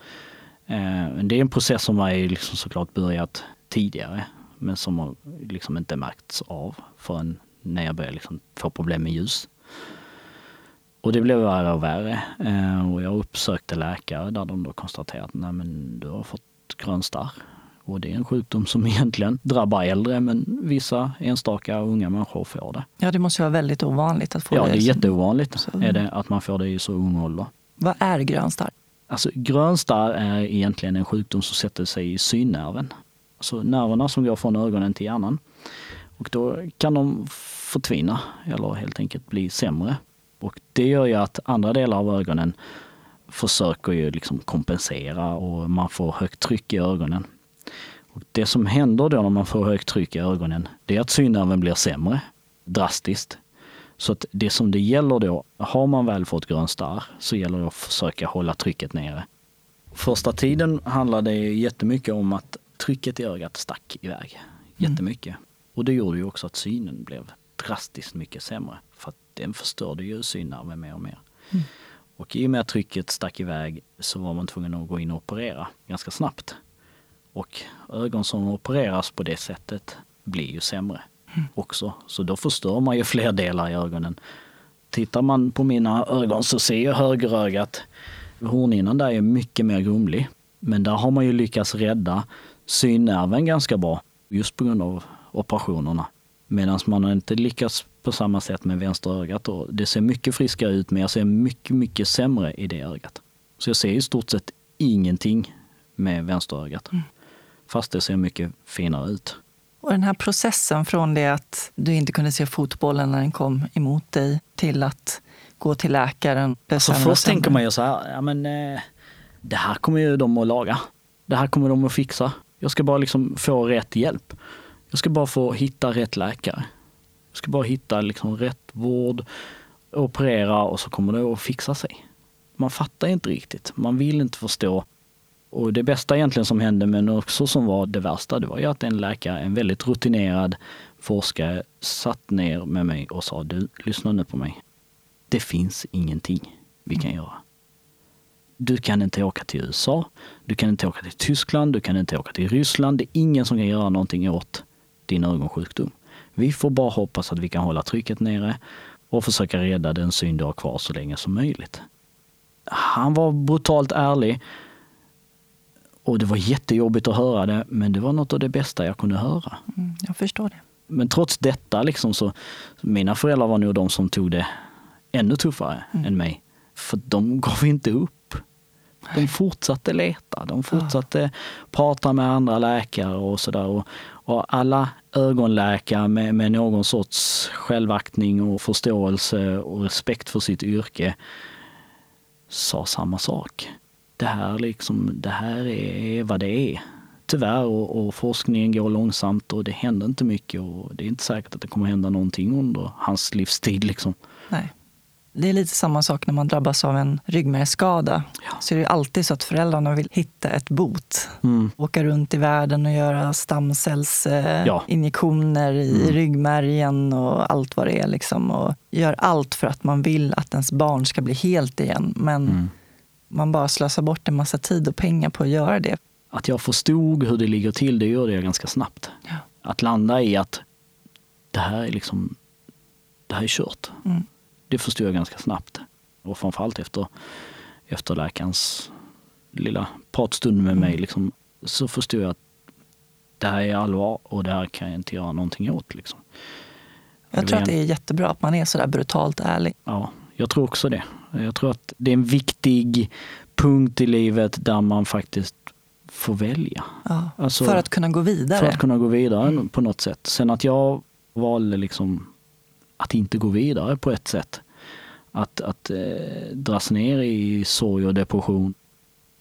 Eh, det är en process som har liksom såklart börjat tidigare men som har liksom inte märkts av förrän när jag började liksom få problem med ljus. Och det blev värre och värre. Eh, och jag uppsökte läkare där de då konstaterade att Nej, men du har fått grön starr. Och det är en sjukdom som [laughs] egentligen drabbar äldre men vissa enstaka unga människor får det. Ja, det måste vara väldigt ovanligt att få ja, det. Ja, det är jätteovanligt så. är det att man får det i så ung ålder. Vad är grönstarr? Alltså, grönstarr är egentligen en sjukdom som sätter sig i synnerven. Alltså nerverna som går från ögonen till hjärnan. Och då kan de förtvina eller helt enkelt bli sämre. Och det gör ju att andra delar av ögonen försöker ju liksom kompensera och man får högt tryck i ögonen. Och det som händer då när man får högt tryck i ögonen, det är att synnerven blir sämre drastiskt. Så att det som det gäller då, har man väl fått grön starr så gäller det att försöka hålla trycket nere. Första tiden handlade det jättemycket om att trycket i ögat stack iväg. Mm. Jättemycket. Mm. Och det gjorde ju också att synen blev drastiskt mycket sämre. För att den förstörde ju synnerven mer och mer. Mm. Och i och med att trycket stack iväg så var man tvungen att gå in och operera ganska snabbt. Och ögon som opereras på det sättet blir ju sämre mm. också. Så då förstör man ju [laughs] fler delar i ögonen. Tittar man på mina ögon så ser jag högerögat, hornhinnan där är mycket mer grumlig. Men där har man ju lyckats rädda synnerven ganska bra just på grund av operationerna. Medan man har inte lyckats på samma sätt med vänster ögat. Då. det ser mycket friskare ut men jag ser mycket, mycket sämre i det ögat. Så jag ser i stort sett ingenting med vänster ögat. Mm. Fast det ser mycket finare ut. Och den här processen från det att du inte kunde se fotbollen när den kom emot dig till att gå till läkaren. Alltså först tänker man ju så här, ja men eh, det här kommer ju de att laga. Det här kommer de att fixa. Jag ska bara liksom få rätt hjälp. Jag ska bara få hitta rätt läkare. Jag ska bara hitta liksom rätt vård, operera och så kommer det att fixa sig. Man fattar inte riktigt. Man vill inte förstå. Och det bästa egentligen som hände, men också som var det värsta, det var ju att en läkare, en väldigt rutinerad forskare, satt ner med mig och sa, du, lyssna nu på mig. Det finns ingenting vi kan göra. Du kan inte åka till USA, du kan inte åka till Tyskland, du kan inte åka till Ryssland. Det är ingen som kan göra någonting åt din ögonsjukdom. Vi får bara hoppas att vi kan hålla trycket nere och försöka rädda den syn du har kvar så länge som möjligt. Han var brutalt ärlig och det var jättejobbigt att höra det, men det var något av det bästa jag kunde höra. Mm, jag förstår det. Men trots detta, liksom så, mina föräldrar var nog de som tog det ännu tuffare mm. än mig. För de gav inte upp. De fortsatte leta, de fortsatte ah. prata med andra läkare och sådär. Och, och alla ögonläkare med, med någon sorts självaktning och förståelse och respekt för sitt yrke sa samma sak. Det här, liksom, det här är vad det är. Tyvärr, och, och, forskningen går långsamt och det händer inte mycket och det är inte säkert att det kommer hända någonting under hans livstid. Liksom. Nej. Det är lite samma sak när man drabbas av en ryggmärgsskada. Ja. Så är det alltid så att föräldrarna vill hitta ett bot. Mm. Åka runt i världen och göra stamcellsinjektioner ja. i mm. ryggmärgen och allt vad det är. Liksom. Och gör allt för att man vill att ens barn ska bli helt igen. Men mm. Man bara slösar bort en massa tid och pengar på att göra det. Att jag förstod hur det ligger till, det gjorde jag ganska snabbt. Ja. Att landa i att det här är liksom, det här är kört. Mm det förstod jag ganska snabbt. Och framförallt efter, efter läkarens lilla pratstund med mig liksom, så förstod jag att det här är allvar och det här kan jag inte göra någonting åt. Liksom. Jag tror att det är jättebra att man är sådär brutalt ärlig. Ja, jag tror också det. Jag tror att det är en viktig punkt i livet där man faktiskt får välja. Ja, alltså, för att kunna gå vidare. För att kunna gå vidare mm. på något sätt. Sen att jag valde liksom att inte gå vidare på ett sätt. Att, att eh, dras ner i sorg och depression.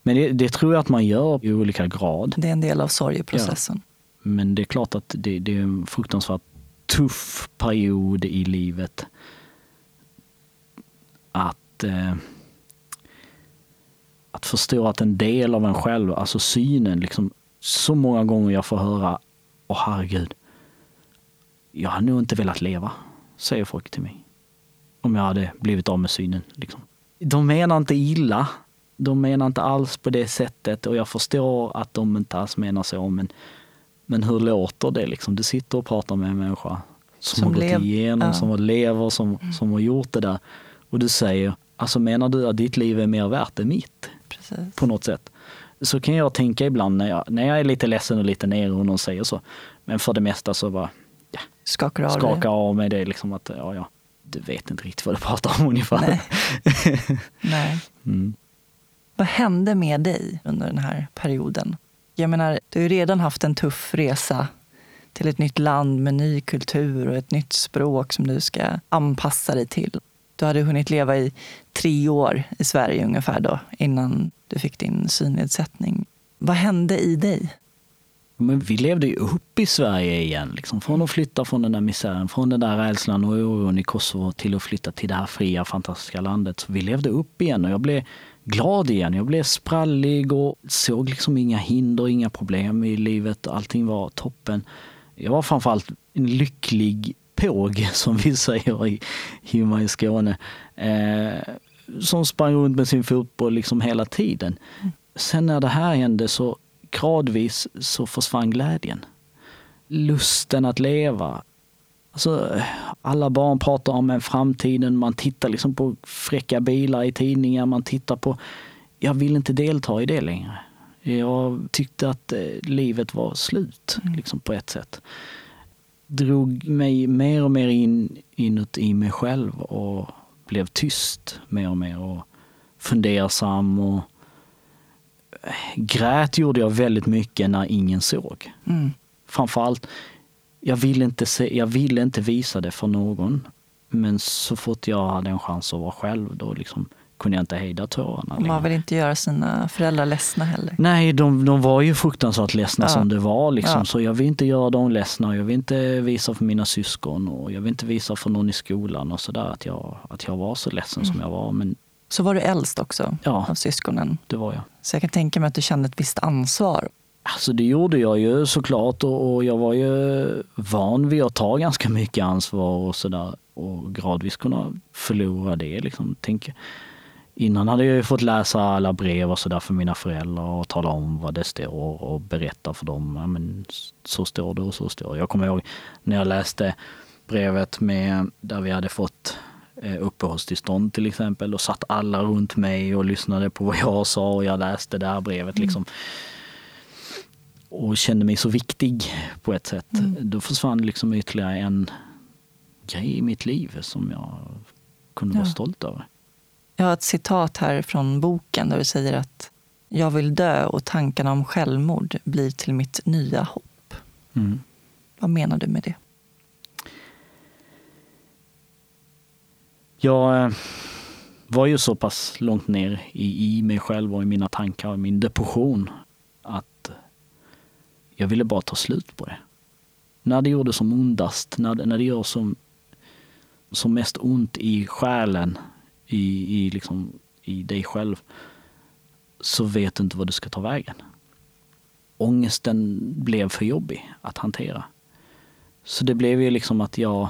Men det, det, tror jag att man gör i olika grad. Det är en del av sorgeprocessen. Ja. Men det är klart att det, det är en fruktansvärt tuff period i livet. Att, eh, att förstå att en del av en själv, alltså synen, liksom, så många gånger jag får höra, åh herregud, jag har nog inte velat leva säger folk till mig. Om jag hade blivit av med synen. Liksom. De menar inte illa. De menar inte alls på det sättet och jag förstår att de inte alls menar så. Men, men hur låter det liksom? Du sitter och pratar med en människa som, som har gått igenom, ja. som lever, som, som har gjort det där. Och du säger, alltså menar du att ditt liv är mer värt än mitt? Precis. På något sätt. Så kan jag tänka ibland när jag, när jag är lite ledsen och lite nere och någon säger så. Men för det mesta så bara, ja, skakar av, skakar av mig det liksom att ja, ja, du vet inte riktigt vad du pratar om [laughs] ungefär. Nej. [laughs] Nej. Mm. Vad hände med dig under den här perioden? Jag menar, du har ju redan haft en tuff resa till ett nytt land med ny kultur och ett nytt språk som du ska anpassa dig till. Du hade hunnit leva i tre år i Sverige ungefär då, innan du fick din synnedsättning. Vad hände i dig? Men vi levde ju upp i Sverige igen. Liksom. Från att flytta från den där misären, från den där rädslan och oron i Kosovo till att flytta till det här fria, fantastiska landet. Så vi levde upp igen och jag blev glad igen. Jag blev sprallig och såg liksom inga hinder, inga problem i livet. Allting var toppen. Jag var framförallt en lycklig påg, som vi säger i, hemma i Skåne. Eh, som sprang runt med sin fotboll liksom hela tiden. Sen när det här hände så gradvis så försvann glädjen. Lusten att leva. Alltså, alla barn pratar om framtiden, man tittar liksom på fräcka bilar i tidningar, man tittar på... Jag vill inte delta i det längre. Jag tyckte att eh, livet var slut, mm. liksom på ett sätt. Drog mig mer och mer in inuti mig själv och blev tyst mer och mer och fundersam och grät gjorde jag väldigt mycket när ingen såg. Mm. Framförallt, jag ville, inte se, jag ville inte visa det för någon. Men så fort jag hade en chans att vara själv, då liksom kunde jag inte hejda tårarna. Man vill inte göra sina föräldrar ledsna heller. Nej, de, de var ju fruktansvärt ledsna ja. som det var. Liksom. Ja. Så jag vill inte göra dem ledsna. Jag vill inte visa för mina syskon och jag vill inte visa för någon i skolan och sådär att jag, att jag var så ledsen mm. som jag var. Men så var du äldst också ja, av syskonen? det var jag. Så jag kan tänka mig att du kände ett visst ansvar. Alltså det gjorde jag ju såklart och, och jag var ju van vid att ta ganska mycket ansvar och sådär och gradvis kunna förlora det. Liksom. Tänk, innan hade jag ju fått läsa alla brev och sådär för mina föräldrar och tala om vad det står och berätta för dem. Ja, men så står det och så står det. Jag kommer ihåg när jag läste brevet med, där vi hade fått Eh, uppehållstillstånd till exempel. och satt alla runt mig och lyssnade på vad jag sa och jag läste det här brevet. Mm. Liksom. Och kände mig så viktig på ett sätt. Mm. Då försvann liksom ytterligare en grej i mitt liv som jag kunde ja. vara stolt över. Jag har ett citat här från boken där du säger att jag vill dö och tankarna om självmord blir till mitt nya hopp. Mm. Vad menar du med det? Jag eh, var ju så pass långt ner i, i mig själv och i mina tankar och min depression att jag ville bara ta slut på det. När det gjorde som ondast, när det, när det gör som, som mest ont i själen, i, i, liksom, i dig själv, så vet du inte vad du ska ta vägen. Ångesten blev för jobbig att hantera. Så det blev ju liksom att jag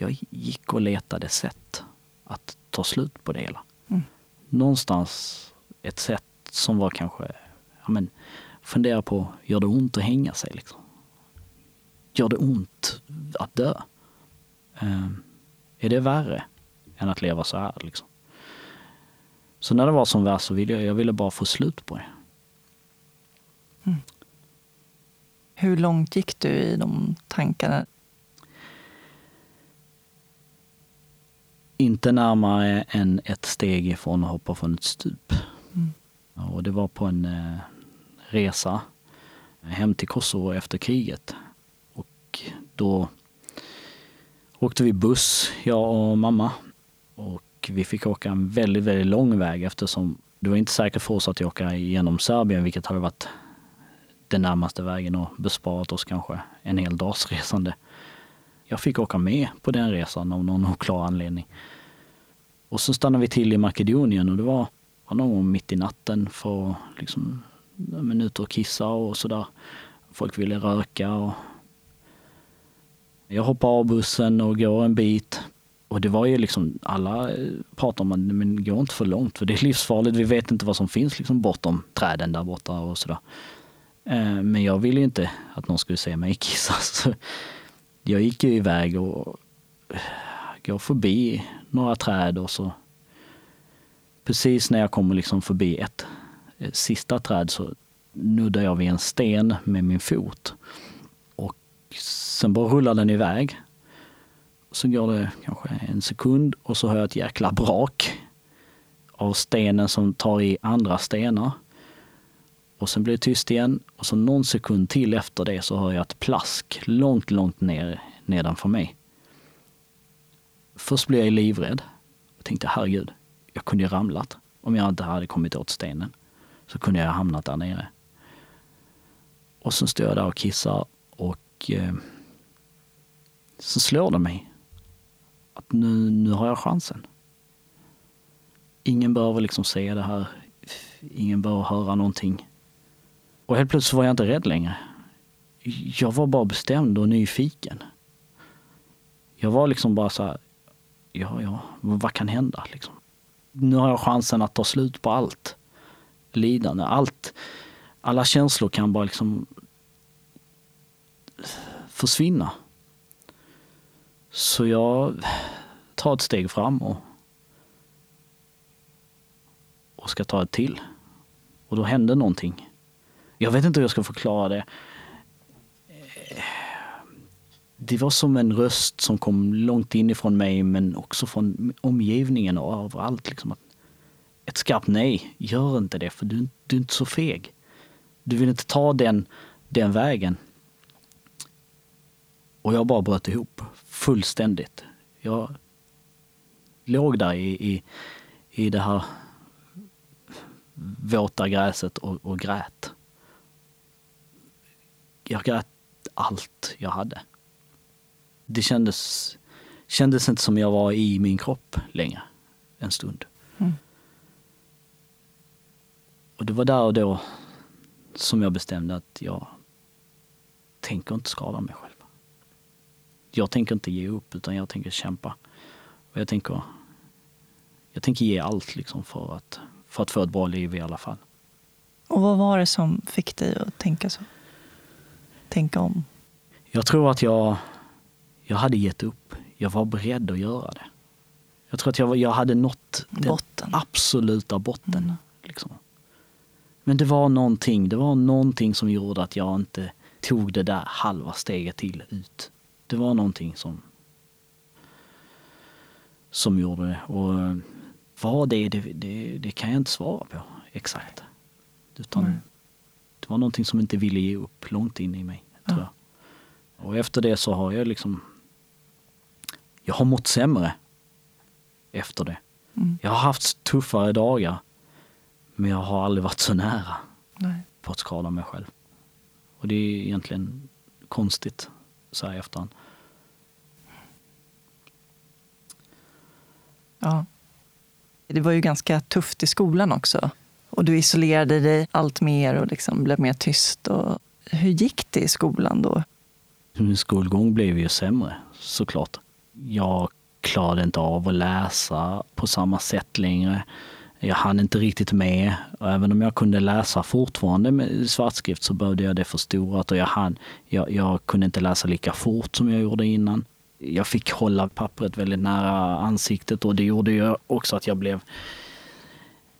jag gick och letade sätt att ta slut på det hela. Mm. Någonstans ett sätt som var kanske, ja men, fundera på, gör det ont att hänga sig? Liksom? Gör det ont att dö? Eh, är det värre än att leva så här? Liksom? Så när det var som värst så ville jag, jag ville bara få slut på det. Mm. Hur långt gick du i de tankarna? inte närmare än ett steg ifrån att hoppa från ett stup. Mm. Och det var på en eh, resa hem till Kosovo efter kriget. Och då åkte vi buss, jag och mamma. Och vi fick åka en väldigt, väldigt lång väg eftersom det var inte säkert för oss att åka genom Serbien, vilket hade varit den närmaste vägen och besparat oss kanske en hel dags resande jag fick åka med på den resan av någon oklar anledning. Och så stannade vi till i Makedonien och det var, någon gång mitt i natten för liksom, minuter och kissa och sådär. Folk ville röka och jag hoppar av bussen och går en bit. Och det var ju liksom, alla eh, pratade om att men gå inte för långt för det är livsfarligt. Vi vet inte vad som finns liksom bortom träden där borta och sådär. Eh, men jag ville ju inte att någon skulle se mig [laughs] kissa. Så jag gick ju iväg och eh, går förbi några träd och så precis när jag kommer liksom förbi ett sista träd så nuddar jag vid en sten med min fot. Och sen bara rullar den iväg. Så går det kanske en sekund och så hör jag ett jäkla brak av stenen som tar i andra stenar. Och sen blir det tyst igen och så någon sekund till efter det så hör jag ett plask långt, långt ner nedanför mig. Först blev jag livrädd. Jag tänkte herregud, jag kunde ju ramlat. Om jag inte hade kommit åt stenen så kunde jag ha hamnat där nere. Och så står jag där och kissar och eh, så slår det mig att nu, nu har jag chansen. Ingen behöver liksom se det här. Ingen behöver höra någonting. Och helt plötsligt var jag inte rädd längre. Jag var bara bestämd och nyfiken. Jag var liksom bara så här, ja, ja, vad kan hända liksom? Nu har jag chansen att ta slut på allt lidande. Allt, alla känslor kan bara liksom försvinna. Så jag tar ett steg fram och, och ska ta ett till. Och då hände någonting. Jag vet inte hur jag ska förklara det. Det var som en röst som kom långt inifrån mig men också från omgivningen och överallt. Liksom att ett skarpt nej, gör inte det för du, du är inte så feg. Du vill inte ta den, den vägen. Och jag bara bröt ihop fullständigt. Jag låg där i, i, i det här våta gräset och, och grät. Jag grät allt jag hade. Det kändes, kändes inte som jag var i min kropp längre en stund. Mm. Och det var där och då som jag bestämde att jag tänker inte skada mig själv. Jag tänker inte ge upp utan jag tänker kämpa. Och jag tänker, jag tänker ge allt liksom för, att, för att få ett bra liv i alla fall. Och vad var det som fick dig att tänka så? Tänka om? Jag tror att jag, jag hade gett upp. Jag var beredd att göra det. Jag tror att jag, jag hade nått botten. den absoluta botten. Mm. Liksom. Men det var någonting, det var någonting som gjorde att jag inte tog det där halva steget till ut. Det var någonting som som gjorde det. Och eh, vad det är, det, det, det, kan jag inte svara på exakt. Utan mm. det var någonting som inte ville ge upp långt in i mig. Tror jag. Och efter det så har jag liksom, jag har mått sämre efter det. Mm. Jag har haft tuffare dagar. Men jag har aldrig varit så nära Nej. på att skada mig själv. Och det är egentligen konstigt så här i efterhand. Ja. Det var ju ganska tufft i skolan också. Och du isolerade dig allt mer och liksom blev mer tyst. Och hur gick det i skolan då? Min skolgång blev ju sämre såklart. Jag klarade inte av att läsa på samma sätt längre. Jag hann inte riktigt med. Och även om jag kunde läsa fortfarande med svartskrift så behövde jag det förstorat och jag, hann, jag, jag kunde inte läsa lika fort som jag gjorde innan. Jag fick hålla pappret väldigt nära ansiktet och det gjorde ju också att jag blev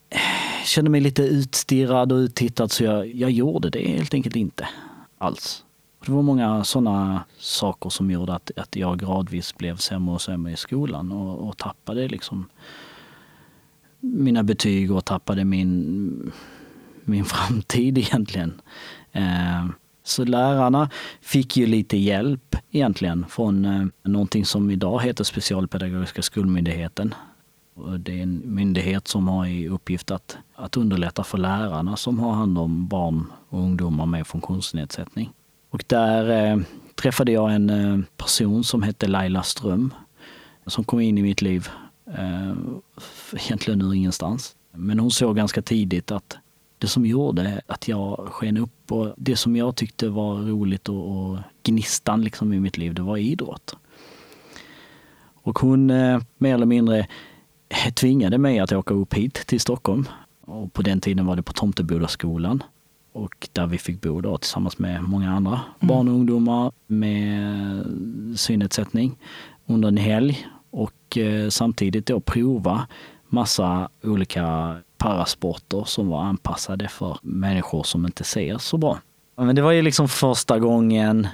eh, kände mig lite utstirrad och uttittad så jag, jag gjorde det helt enkelt inte alls. Det var många sådana saker som gjorde att, att jag gradvis blev sämre och sämre i skolan och, och tappade liksom mina betyg och tappade min, min framtid [laughs] egentligen. Eh, så lärarna fick ju lite hjälp egentligen från eh, någonting som idag heter Specialpedagogiska skolmyndigheten. Det är en myndighet som har i uppgift att, att underlätta för lärarna som har hand om barn och ungdomar med funktionsnedsättning. Och där eh, träffade jag en eh, person som hette Laila Ström som kom in i mitt liv eh, egentligen ur ingenstans. Men hon såg ganska tidigt att det som gjorde att jag sken upp och det som jag tyckte var roligt och, och gnistan liksom i mitt liv, det var idrott. Och hon eh, mer eller mindre tvingade mig att åka upp hit till Stockholm. Och på den tiden var det på Tomtebodaskolan. Och där vi fick bo då tillsammans med många andra mm. barn och ungdomar med synnedsättning under en helg och eh, samtidigt då prova massa olika parasporter som var anpassade för människor som inte ser så bra. Men det var ju liksom första gången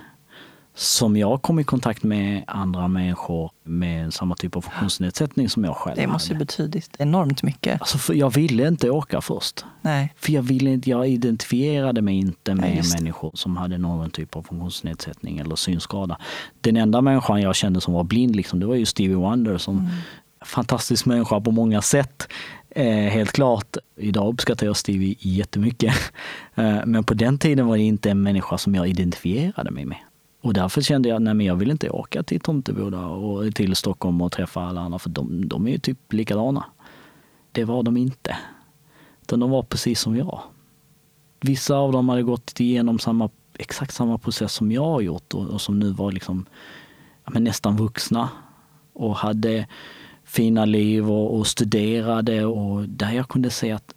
som jag kom i kontakt med andra människor med samma typ av funktionsnedsättning som jag själv. Det måste ju betydit enormt mycket. Alltså för jag ville inte åka först. Nej. För jag, ville inte, jag identifierade mig inte med Nej, människor som hade någon typ av funktionsnedsättning eller synskada. Den enda människan jag kände som var blind, liksom, det var ju Stevie Wonder som mm. fantastisk människa på många sätt. Eh, helt klart, idag uppskattar jag Stevie jättemycket. Eh, men på den tiden var det inte en människa som jag identifierade mig med. Och därför kände jag, nej men jag vill inte åka till Tomteboda och till Stockholm och träffa alla andra för de, de är ju typ likadana. Det var de inte. Utan de var precis som jag. Vissa av dem hade gått igenom samma, exakt samma process som jag har gjort och, och som nu var liksom, ja, men nästan vuxna och hade fina liv och, och studerade och där jag kunde se att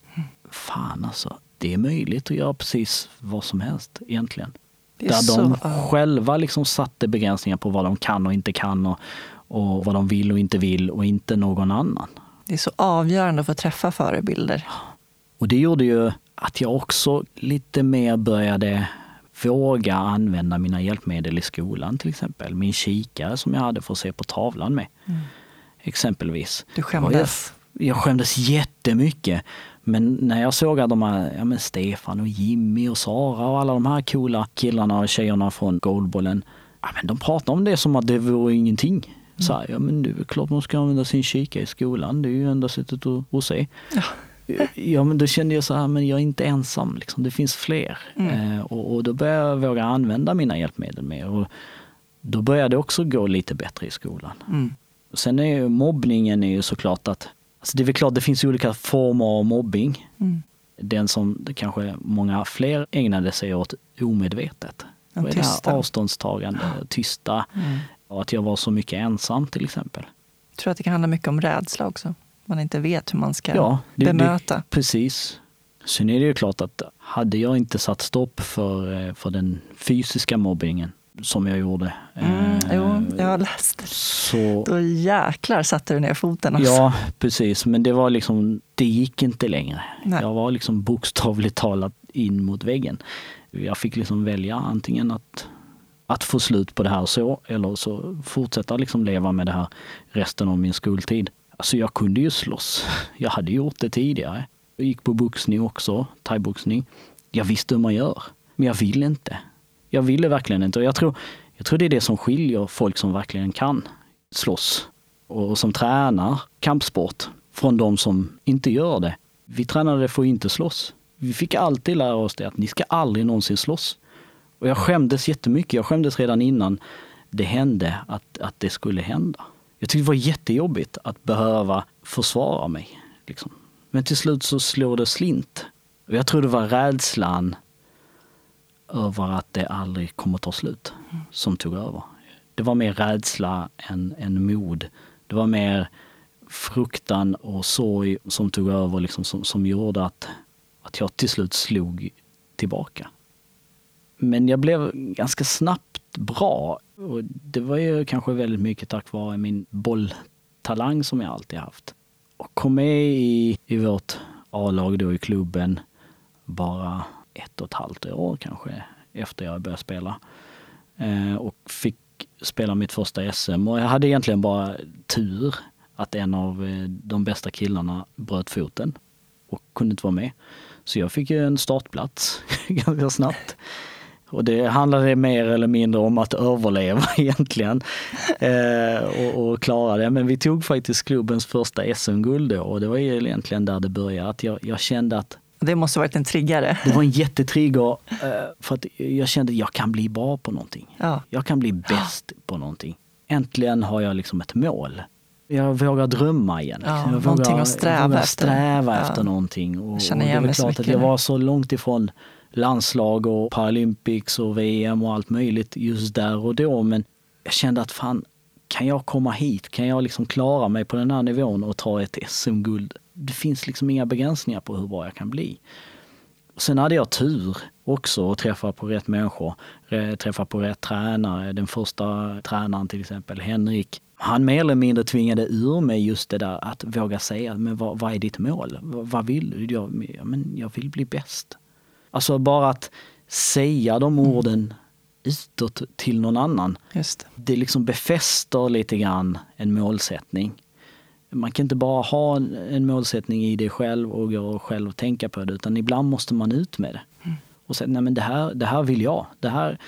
fan alltså, det är möjligt att göra precis vad som helst egentligen. Där de själva liksom satte begränsningar på vad de kan och inte kan och, och vad de vill och inte vill och inte någon annan. Det är så avgörande att få träffa förebilder. Och det gjorde ju att jag också lite mer började våga använda mina hjälpmedel i skolan till exempel. Min kikare som jag hade för att se på tavlan med. Mm. Exempelvis. Du skämdes? Jag, jag skämdes jättemycket. Men när jag såg att de här, ja men Stefan och Jimmy och Sara och alla de här coola killarna och tjejerna från Goldbollen. Ja men de pratade om det som att det vore ingenting. Mm. Så här, ja men det är klart man ska använda sin kika i skolan. Det är ju enda sättet att, att se. Ja. Ja men då kände jag så här, men jag är inte ensam. Liksom. Det finns fler. Mm. Eh, och, och, då började jag våga använda mina hjälpmedel mer. Och då började det också gå lite bättre i skolan. Mm. Sen är ju mobbningen är ju såklart att, alltså det är väl klart det finns olika former av mobbing. Mm. Den som kanske många fler ägnade sig åt omedvetet. Den tysta. Avståndstagande, tysta. Mm. Och att jag var så mycket ensam till exempel. Jag tror att det kan handla mycket om rädsla också. Man inte vet hur man ska ja, det, bemöta. Det, precis. Sen är det ju klart att hade jag inte satt stopp för, eh, för den fysiska mobbingen som jag gjorde. Mm, eh, jo, jag har läst. Så, Då jäklar satte du ner foten. Också. Ja, precis. Men det var liksom, det gick inte längre. Nej. Jag var liksom bokstavligt talat in mot väggen. Jag fick liksom välja antingen att, att få slut på det här så, eller så fortsätta liksom leva med det här resten av min skoltid. Alltså jag kunde ju slåss. Jag hade gjort det tidigare. Jag gick på boxning också, thaiboxning. Jag visste hur man gör. Men jag ville inte. Jag ville verkligen inte och jag tror, jag tror det är det som skiljer folk som verkligen kan slåss och som tränar kampsport från de som inte gör det. Vi tränade för att inte slåss. Vi fick alltid lära oss det att ni ska aldrig någonsin slåss. Och jag skämdes jättemycket. Jag skämdes redan innan det hände att, att det skulle hända. Jag tyckte det var jättejobbigt att behöva försvara mig. Liksom. Men till slut så slår det slint. Och jag tror det var rädslan över att det aldrig kommer ta slut som tog över. Det var mer rädsla än, än mod. Det var mer fruktan och sorg som tog över, liksom, som, som gjorde att, att jag till slut slog tillbaka. Men jag blev ganska snabbt bra. Och det var ju kanske väldigt mycket tack vare min bolltalang som jag alltid haft. Och kom med i, i vårt A-lag då i klubben bara ett och ett halvt år kanske efter jag började spela. Eh, och fick spela mitt första SM och jag hade egentligen bara tur att en av eh, de bästa killarna bröt foten och kunde inte vara med. Så jag fick ju en startplats [laughs] ganska snabbt. Och det handlade mer eller mindre om att överleva [laughs] egentligen eh, och, och, klara det. Men vi tog faktiskt klubbens första SM-guld då och det var egentligen där det började. Att jag, jag kände att det måste varit en triggare. Det var en jättetrigger eh, för att jag kände att jag kan bli bra på någonting. Ja. Jag kan bli bäst på någonting. Äntligen har jag liksom ett mål. Jag vågar drömma igen. Ja, jag vågar, att sträva, vågar sträva efter. efter någonting. Och, jag känner igen och det är klart att jag var så långt ifrån landslag och Paralympics och VM och allt möjligt just där och då. Men jag kände att fan, kan jag komma hit? Kan jag liksom klara mig på den här nivån och ta ett SM-guld? Det finns liksom inga begränsningar på hur bra jag kan bli. Sen hade jag tur också att träffa på rätt människor, träffa på rätt tränare. Den första tränaren till exempel, Henrik, han mer eller mindre tvingade ur mig just det där att våga säga, men vad, vad är ditt mål? Vad vill du? Jag, men jag vill bli bäst. Alltså bara att säga de mm. orden utåt till någon annan. Just. Det liksom befäster lite grann en målsättning. Man kan inte bara ha en målsättning i det själv och gå själv och tänka på det utan ibland måste man ut med det. Mm. Och säga, nej men det här, det här vill jag. Det här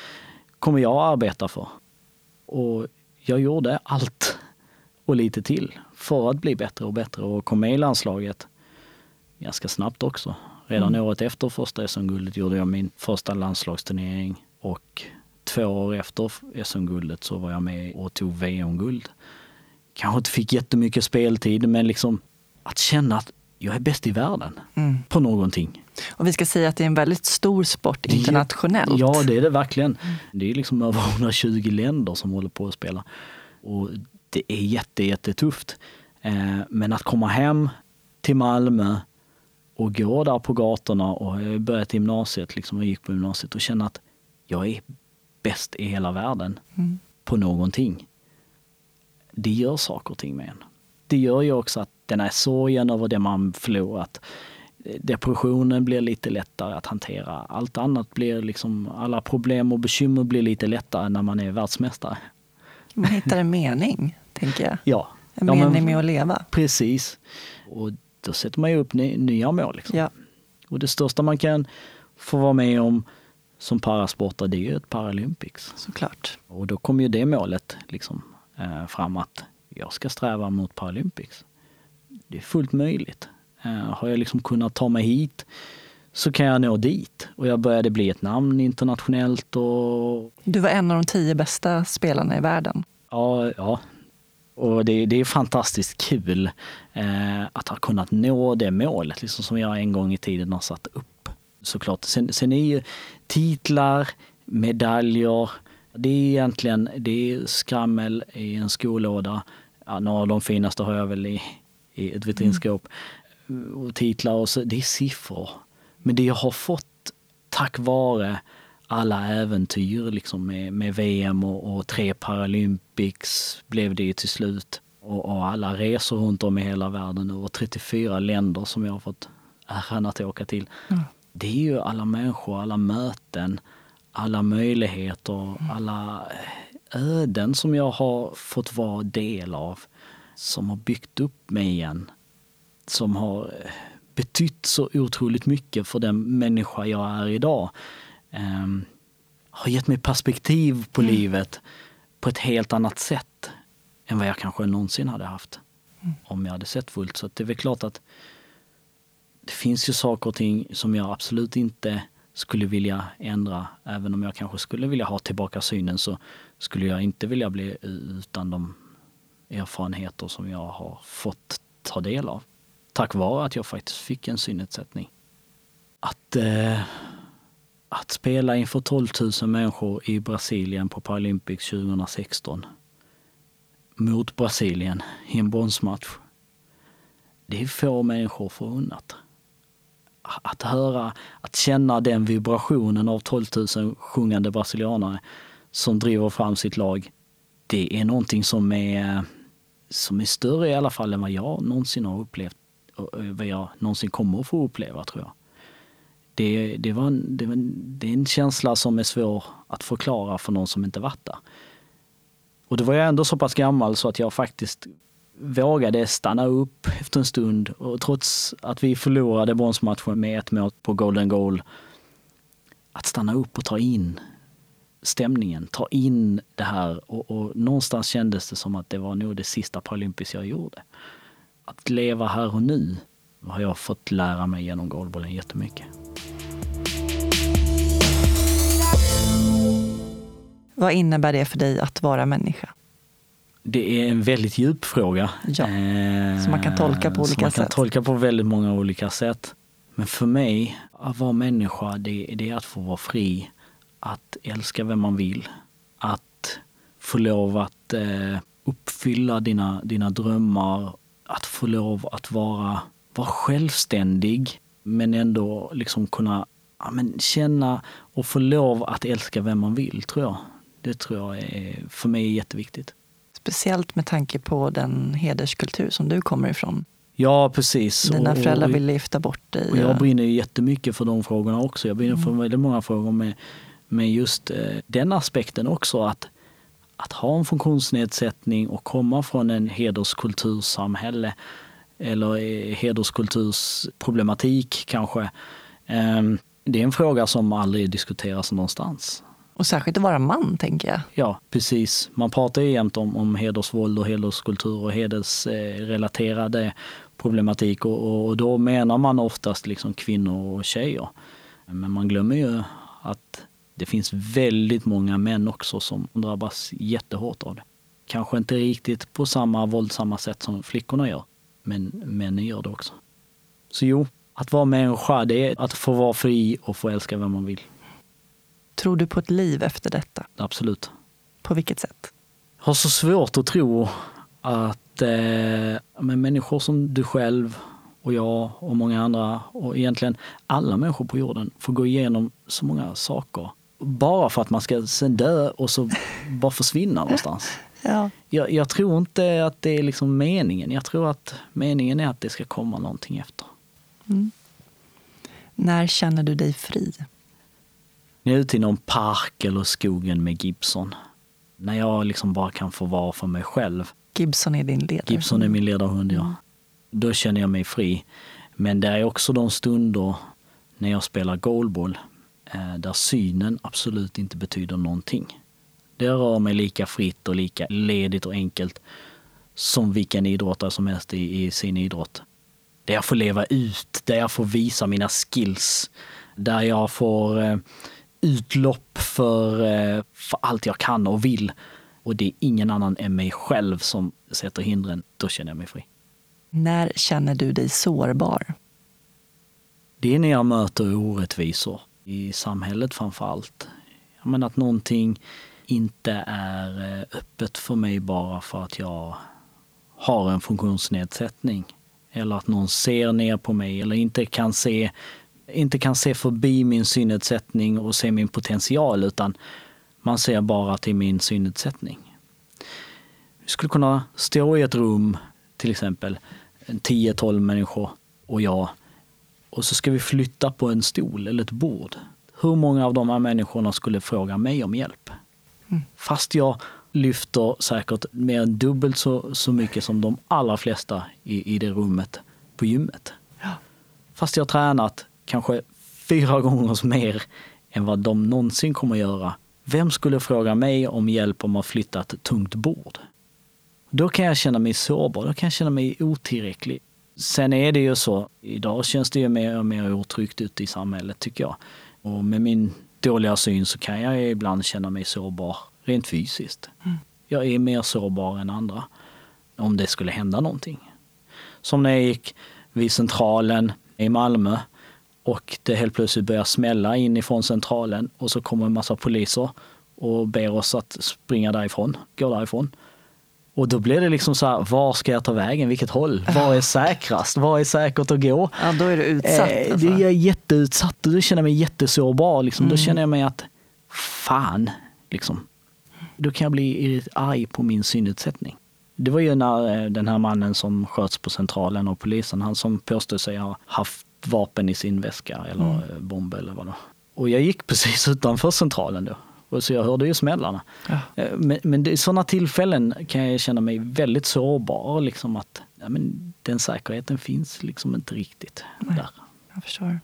kommer jag att arbeta för. Och jag gjorde allt och lite till för att bli bättre och bättre och kom med i landslaget. ganska snabbt också. Redan mm. året efter första SM-guldet gjorde jag min första landslagsturnering och två år efter SM-guldet så var jag med och tog VM-guld. Kanske inte fick jättemycket speltid men liksom att känna att jag är bäst i världen mm. på någonting. Och vi ska säga att det är en väldigt stor sport internationellt. Ja, det är det verkligen. Mm. Det är liksom över 120 länder som håller på att spela. Och det är jätte, jättetufft. Eh, men att komma hem till Malmö och gå där på gatorna och jag börjat gymnasiet liksom och gick på gymnasiet och känna att jag är bäst i hela världen mm. på någonting. Det gör saker och ting med en. Det gör ju också att den här sorgen över det man förlorat, depressionen blir lite lättare att hantera. Allt annat blir liksom, alla problem och bekymmer blir lite lättare när man är världsmästare. Man hittar en mening, tänker jag. Ja. En ja, mening men, med att leva. Precis. Och då sätter man ju upp nya mål. Liksom. Ja. Och det största man kan få vara med om som parasportare, det är ju ett Paralympics. Såklart. Och då kommer ju det målet liksom, eh, fram att jag ska sträva mot Paralympics. Det är fullt möjligt. Eh, har jag liksom kunnat ta mig hit så kan jag nå dit. Och jag började bli ett namn internationellt. Och... Du var en av de tio bästa spelarna i världen. Ja, ja. Och det, det är fantastiskt kul eh, att ha kunnat nå det målet liksom som jag en gång i tiden har satt upp. Såklart. Sen, sen är ju titlar, medaljer, det är egentligen det är skrammel i en skolåda. Ja, några av de finaste har jag väl i, i ett vitrinskåp. Mm. Och titlar och så, det är siffror. Men det jag har fått tack vare alla äventyr liksom med, med VM och, och, tre Paralympics blev det ju till slut. Och, och, alla resor runt om i hela världen, över 34 länder som jag har fått äran att åka till. Mm. Det är ju alla människor, alla möten, alla möjligheter, alla öden som jag har fått vara del av. Som har byggt upp mig igen. Som har betytt så otroligt mycket för den människa jag är idag. Um, har gett mig perspektiv på mm. livet på ett helt annat sätt än vad jag kanske någonsin hade haft mm. om jag hade sett fullt. Så det är väl klart att det finns ju saker och ting som jag absolut inte skulle vilja ändra. Även om jag kanske skulle vilja ha tillbaka synen så skulle jag inte vilja bli utan de erfarenheter som jag har fått ta del av. Tack vare att jag faktiskt fick en synnedsättning. Att, eh, att spela inför 12 000 människor i Brasilien på Paralympics 2016 mot Brasilien i en bronsmatch. Det är få människor förunnat att höra, att känna den vibrationen av 12 000 sjungande brasilianare som driver fram sitt lag. Det är någonting som är, som är större i alla fall än vad jag någonsin har upplevt och vad jag någonsin kommer att få uppleva tror jag. Det, det, var en, det, var en, det är en känsla som är svår att förklara för någon som inte varit där. Och då var jag ändå så pass gammal så att jag faktiskt vågade stanna upp efter en stund och trots att vi förlorade bronsmatchen med ett mål på golden goal, att stanna upp och ta in stämningen, ta in det här och, och någonstans kändes det som att det var nog det sista Paralympics jag gjorde. Att leva här och nu har jag fått lära mig genom golfbollen jättemycket. Vad innebär det för dig att vara människa? Det är en väldigt djup fråga. Ja, som man kan tolka på olika man sätt. Man kan tolka på väldigt många olika sätt. Men för mig, att vara människa, det, det är att få vara fri. Att älska vem man vill. Att få lov att eh, uppfylla dina, dina drömmar. Att få lov att vara, vara självständig men ändå liksom kunna ja, men känna och få lov att älska vem man vill, tror jag. Det tror jag är, för mig är jätteviktigt. Speciellt med tanke på den hederskultur som du kommer ifrån. Ja, precis. Dina föräldrar ville gifta bort dig. Och jag brinner ju jättemycket för de frågorna också. Jag brinner mm. för väldigt många frågor med, med just eh, den aspekten också. Att, att ha en funktionsnedsättning och komma från en hederskultursamhälle eller eh, hederskultursproblematik kanske. Eh, det är en fråga som aldrig diskuteras någonstans. Och särskilt att vara man, tänker jag. Ja, precis. Man pratar ju jämt om, om hedersvåld och hederskultur och hedersrelaterade problematik och, och då menar man oftast liksom kvinnor och tjejer. Men man glömmer ju att det finns väldigt många män också som drabbas jättehårt av det. Kanske inte riktigt på samma våldsamma sätt som flickorna gör, men männen gör det också. Så jo, att vara människa, det är att få vara fri och få älska vem man vill. Tror du på ett liv efter detta? Absolut. På vilket sätt? Jag har så svårt att tro att eh, men människor som du själv och jag och många andra och egentligen alla människor på jorden får gå igenom så många saker. Bara för att man ska sen dö och så [laughs] bara försvinna någonstans. Ja. Jag, jag, tror inte att det är liksom meningen. Jag tror att meningen är att det ska komma någonting efter. Mm. När känner du dig fri? När jag är ute i någon park eller skogen med Gibson. När jag liksom bara kan få vara för mig själv. Gibson är din ledarhund? Gibson är min ledarhund, ja. Mm. Då känner jag mig fri. Men det är också de stunder när jag spelar goalball eh, där synen absolut inte betyder någonting. Det rör mig lika fritt och lika ledigt och enkelt som vilken idrottare som helst i, i sin idrott. Där jag får leva ut, där jag får visa mina skills, där jag får eh, utlopp för, eh, för allt jag kan och vill. Och det är ingen annan än mig själv som sätter hindren. Då känner jag mig fri. När känner du dig sårbar? Det är när jag möter orättvisor i samhället framför allt. Menar att någonting inte är eh, öppet för mig bara för att jag har en funktionsnedsättning. Eller att någon ser ner på mig eller inte kan se, inte kan se förbi min synnedsättning och se min potential utan man ser bara till min synnedsättning. Vi skulle kunna stå i ett rum, till exempel 10-12 människor och jag, och så ska vi flytta på en stol eller ett bord. Hur många av de här människorna skulle fråga mig om hjälp? Mm. Fast jag lyfter säkert mer än dubbelt så, så mycket som de allra flesta i, i det rummet på gymmet. Ja. Fast jag har tränat kanske fyra gånger mer än vad de någonsin kommer göra. Vem skulle fråga mig om hjälp om att flytta ett tungt bord? Då kan jag känna mig sårbar, då kan jag känna mig otillräcklig. Sen är det ju så, idag känns det ju mer och mer otryggt ute i samhället tycker jag. Och med min dåliga syn så kan jag ibland känna mig sårbar rent fysiskt. Mm. Jag är mer sårbar än andra om det skulle hända någonting. Som när jag gick vid Centralen i Malmö och det helt plötsligt börjar smälla inifrån Centralen och så kommer en massa poliser och ber oss att springa därifrån, gå därifrån. Och då blir det liksom så här, var ska jag ta vägen? Vilket håll? Var är säkrast? Var är säkert att gå? Ja, då är du utsatt. Eh, alltså. Jag är jätteutsatt och då känner jag mig jättesårbar. Liksom. Mm. Då känner jag mig att, fan, liksom. Då kan jag bli arg på min synnedsättning. Det var ju när eh, den här mannen som sköts på Centralen av polisen, han som påstod sig ha haft vapen i sin väska eller mm. Eh, bomb eller vad det Och jag gick [laughs] precis utanför Centralen då. Och så jag hörde ju smällarna. Ja. Eh, men, men i sådana tillfällen kan jag känna mig väldigt sårbar. Liksom att ja, men den säkerheten finns liksom inte riktigt Nej, där. Jag förstår.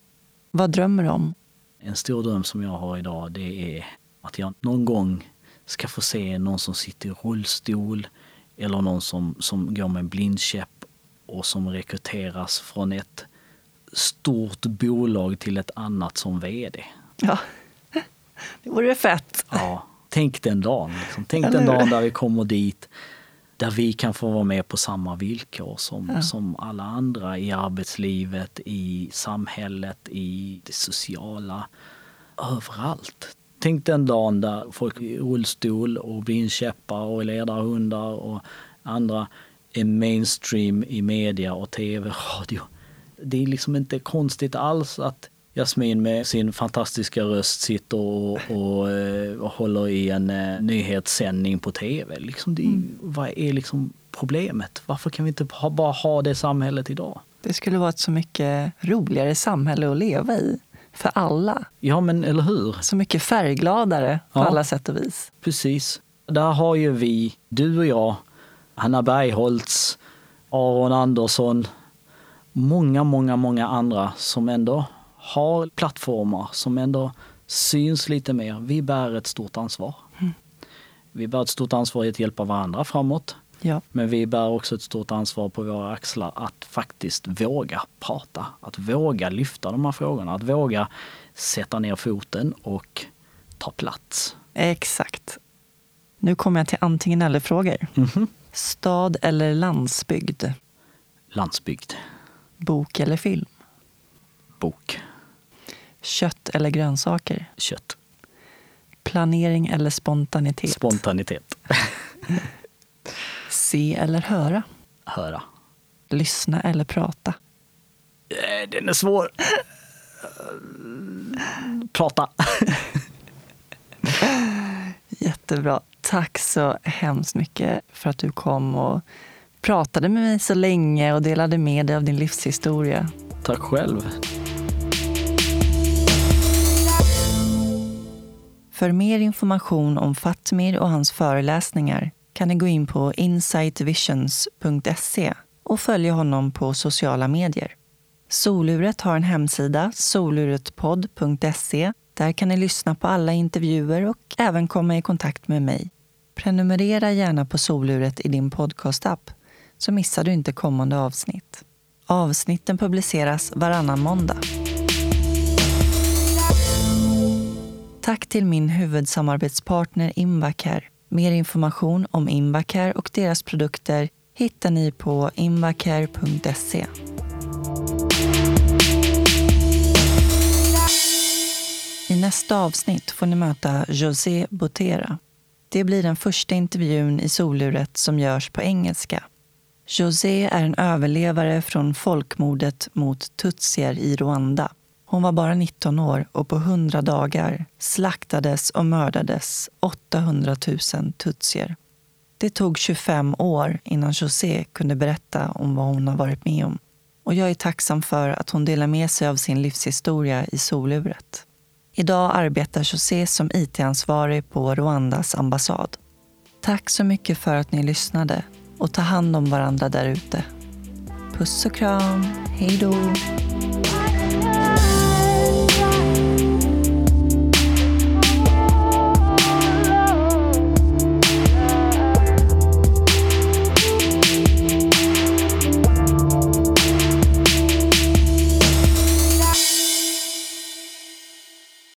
Vad drömmer du om? En stor dröm som jag har idag det är att jag någon gång ska få se någon som sitter i rullstol eller någon som, som går med blindkäpp och som rekryteras från ett stort bolag till ett annat som vd. Ja. [laughs] Det vore fett. Ja, tänk den dagen. Liksom. Tänk den dagen där vi kommer dit där vi kan få vara med på samma villkor som, ja. som alla andra i arbetslivet, i samhället, i det sociala. Överallt. Tänk den dagen där folk i rullstol och blindkäppar och ledarhundar och andra är mainstream i media och tv, radio. Det är liksom inte konstigt alls att Jasmin med sin fantastiska röst sitter och, och, eh, och håller i en uh, nyhetssändning på tv. Liksom det, mm. Vad är liksom problemet? Varför kan vi inte ha, bara ha det samhället idag? Det skulle vara ett så mycket roligare samhälle att leva i. För alla. Ja, men eller hur? Så mycket färggladare på ja, alla sätt och vis. Precis. Där har ju vi, du och jag, Hanna Bergholtz, Aron Andersson, många, många, många andra som ändå har plattformar som ändå syns lite mer. Vi bär ett stort ansvar. Mm. Vi bär ett stort ansvar i att hjälpa varandra framåt. Ja. Men vi bär också ett stort ansvar på våra axlar att faktiskt våga prata. Att våga lyfta de här frågorna. Att våga sätta ner foten och ta plats. Exakt. Nu kommer jag till antingen eller-frågor. Mm -hmm. Stad eller landsbygd? Landsbygd. Bok eller film? Bok. Kött eller grönsaker? Kött. Planering eller spontanitet? Spontanitet. [laughs] Se eller höra? Höra. Lyssna eller prata? Eh, den är svår. Prata. [laughs] Jättebra. Tack så hemskt mycket för att du kom och pratade med mig så länge och delade med dig av din livshistoria. Tack själv. För mer information om Fatmir och hans föreläsningar kan ni gå in på insightvisions.se och följa honom på sociala medier. Soluret har en hemsida, soluretpodd.se. Där kan ni lyssna på alla intervjuer och även komma i kontakt med mig. Prenumerera gärna på Soluret i din podcastapp så missar du inte kommande avsnitt. Avsnitten publiceras varannan måndag. Tack till min huvudsamarbetspartner Invacare. Mer information om Invacare och deras produkter hittar ni på invacare.se. I nästa avsnitt får ni möta José Botera. Det blir den första intervjun i soluret som görs på engelska. José är en överlevare från folkmordet mot tutsier i Rwanda. Hon var bara 19 år och på 100 dagar slaktades och mördades 800 000 tutsier. Det tog 25 år innan José kunde berätta om vad hon har varit med om. Och jag är tacksam för att hon delar med sig av sin livshistoria i soluret. Idag arbetar José som IT-ansvarig på Rwandas ambassad. Tack så mycket för att ni lyssnade och ta hand om varandra där ute. Puss och kram. Hej då.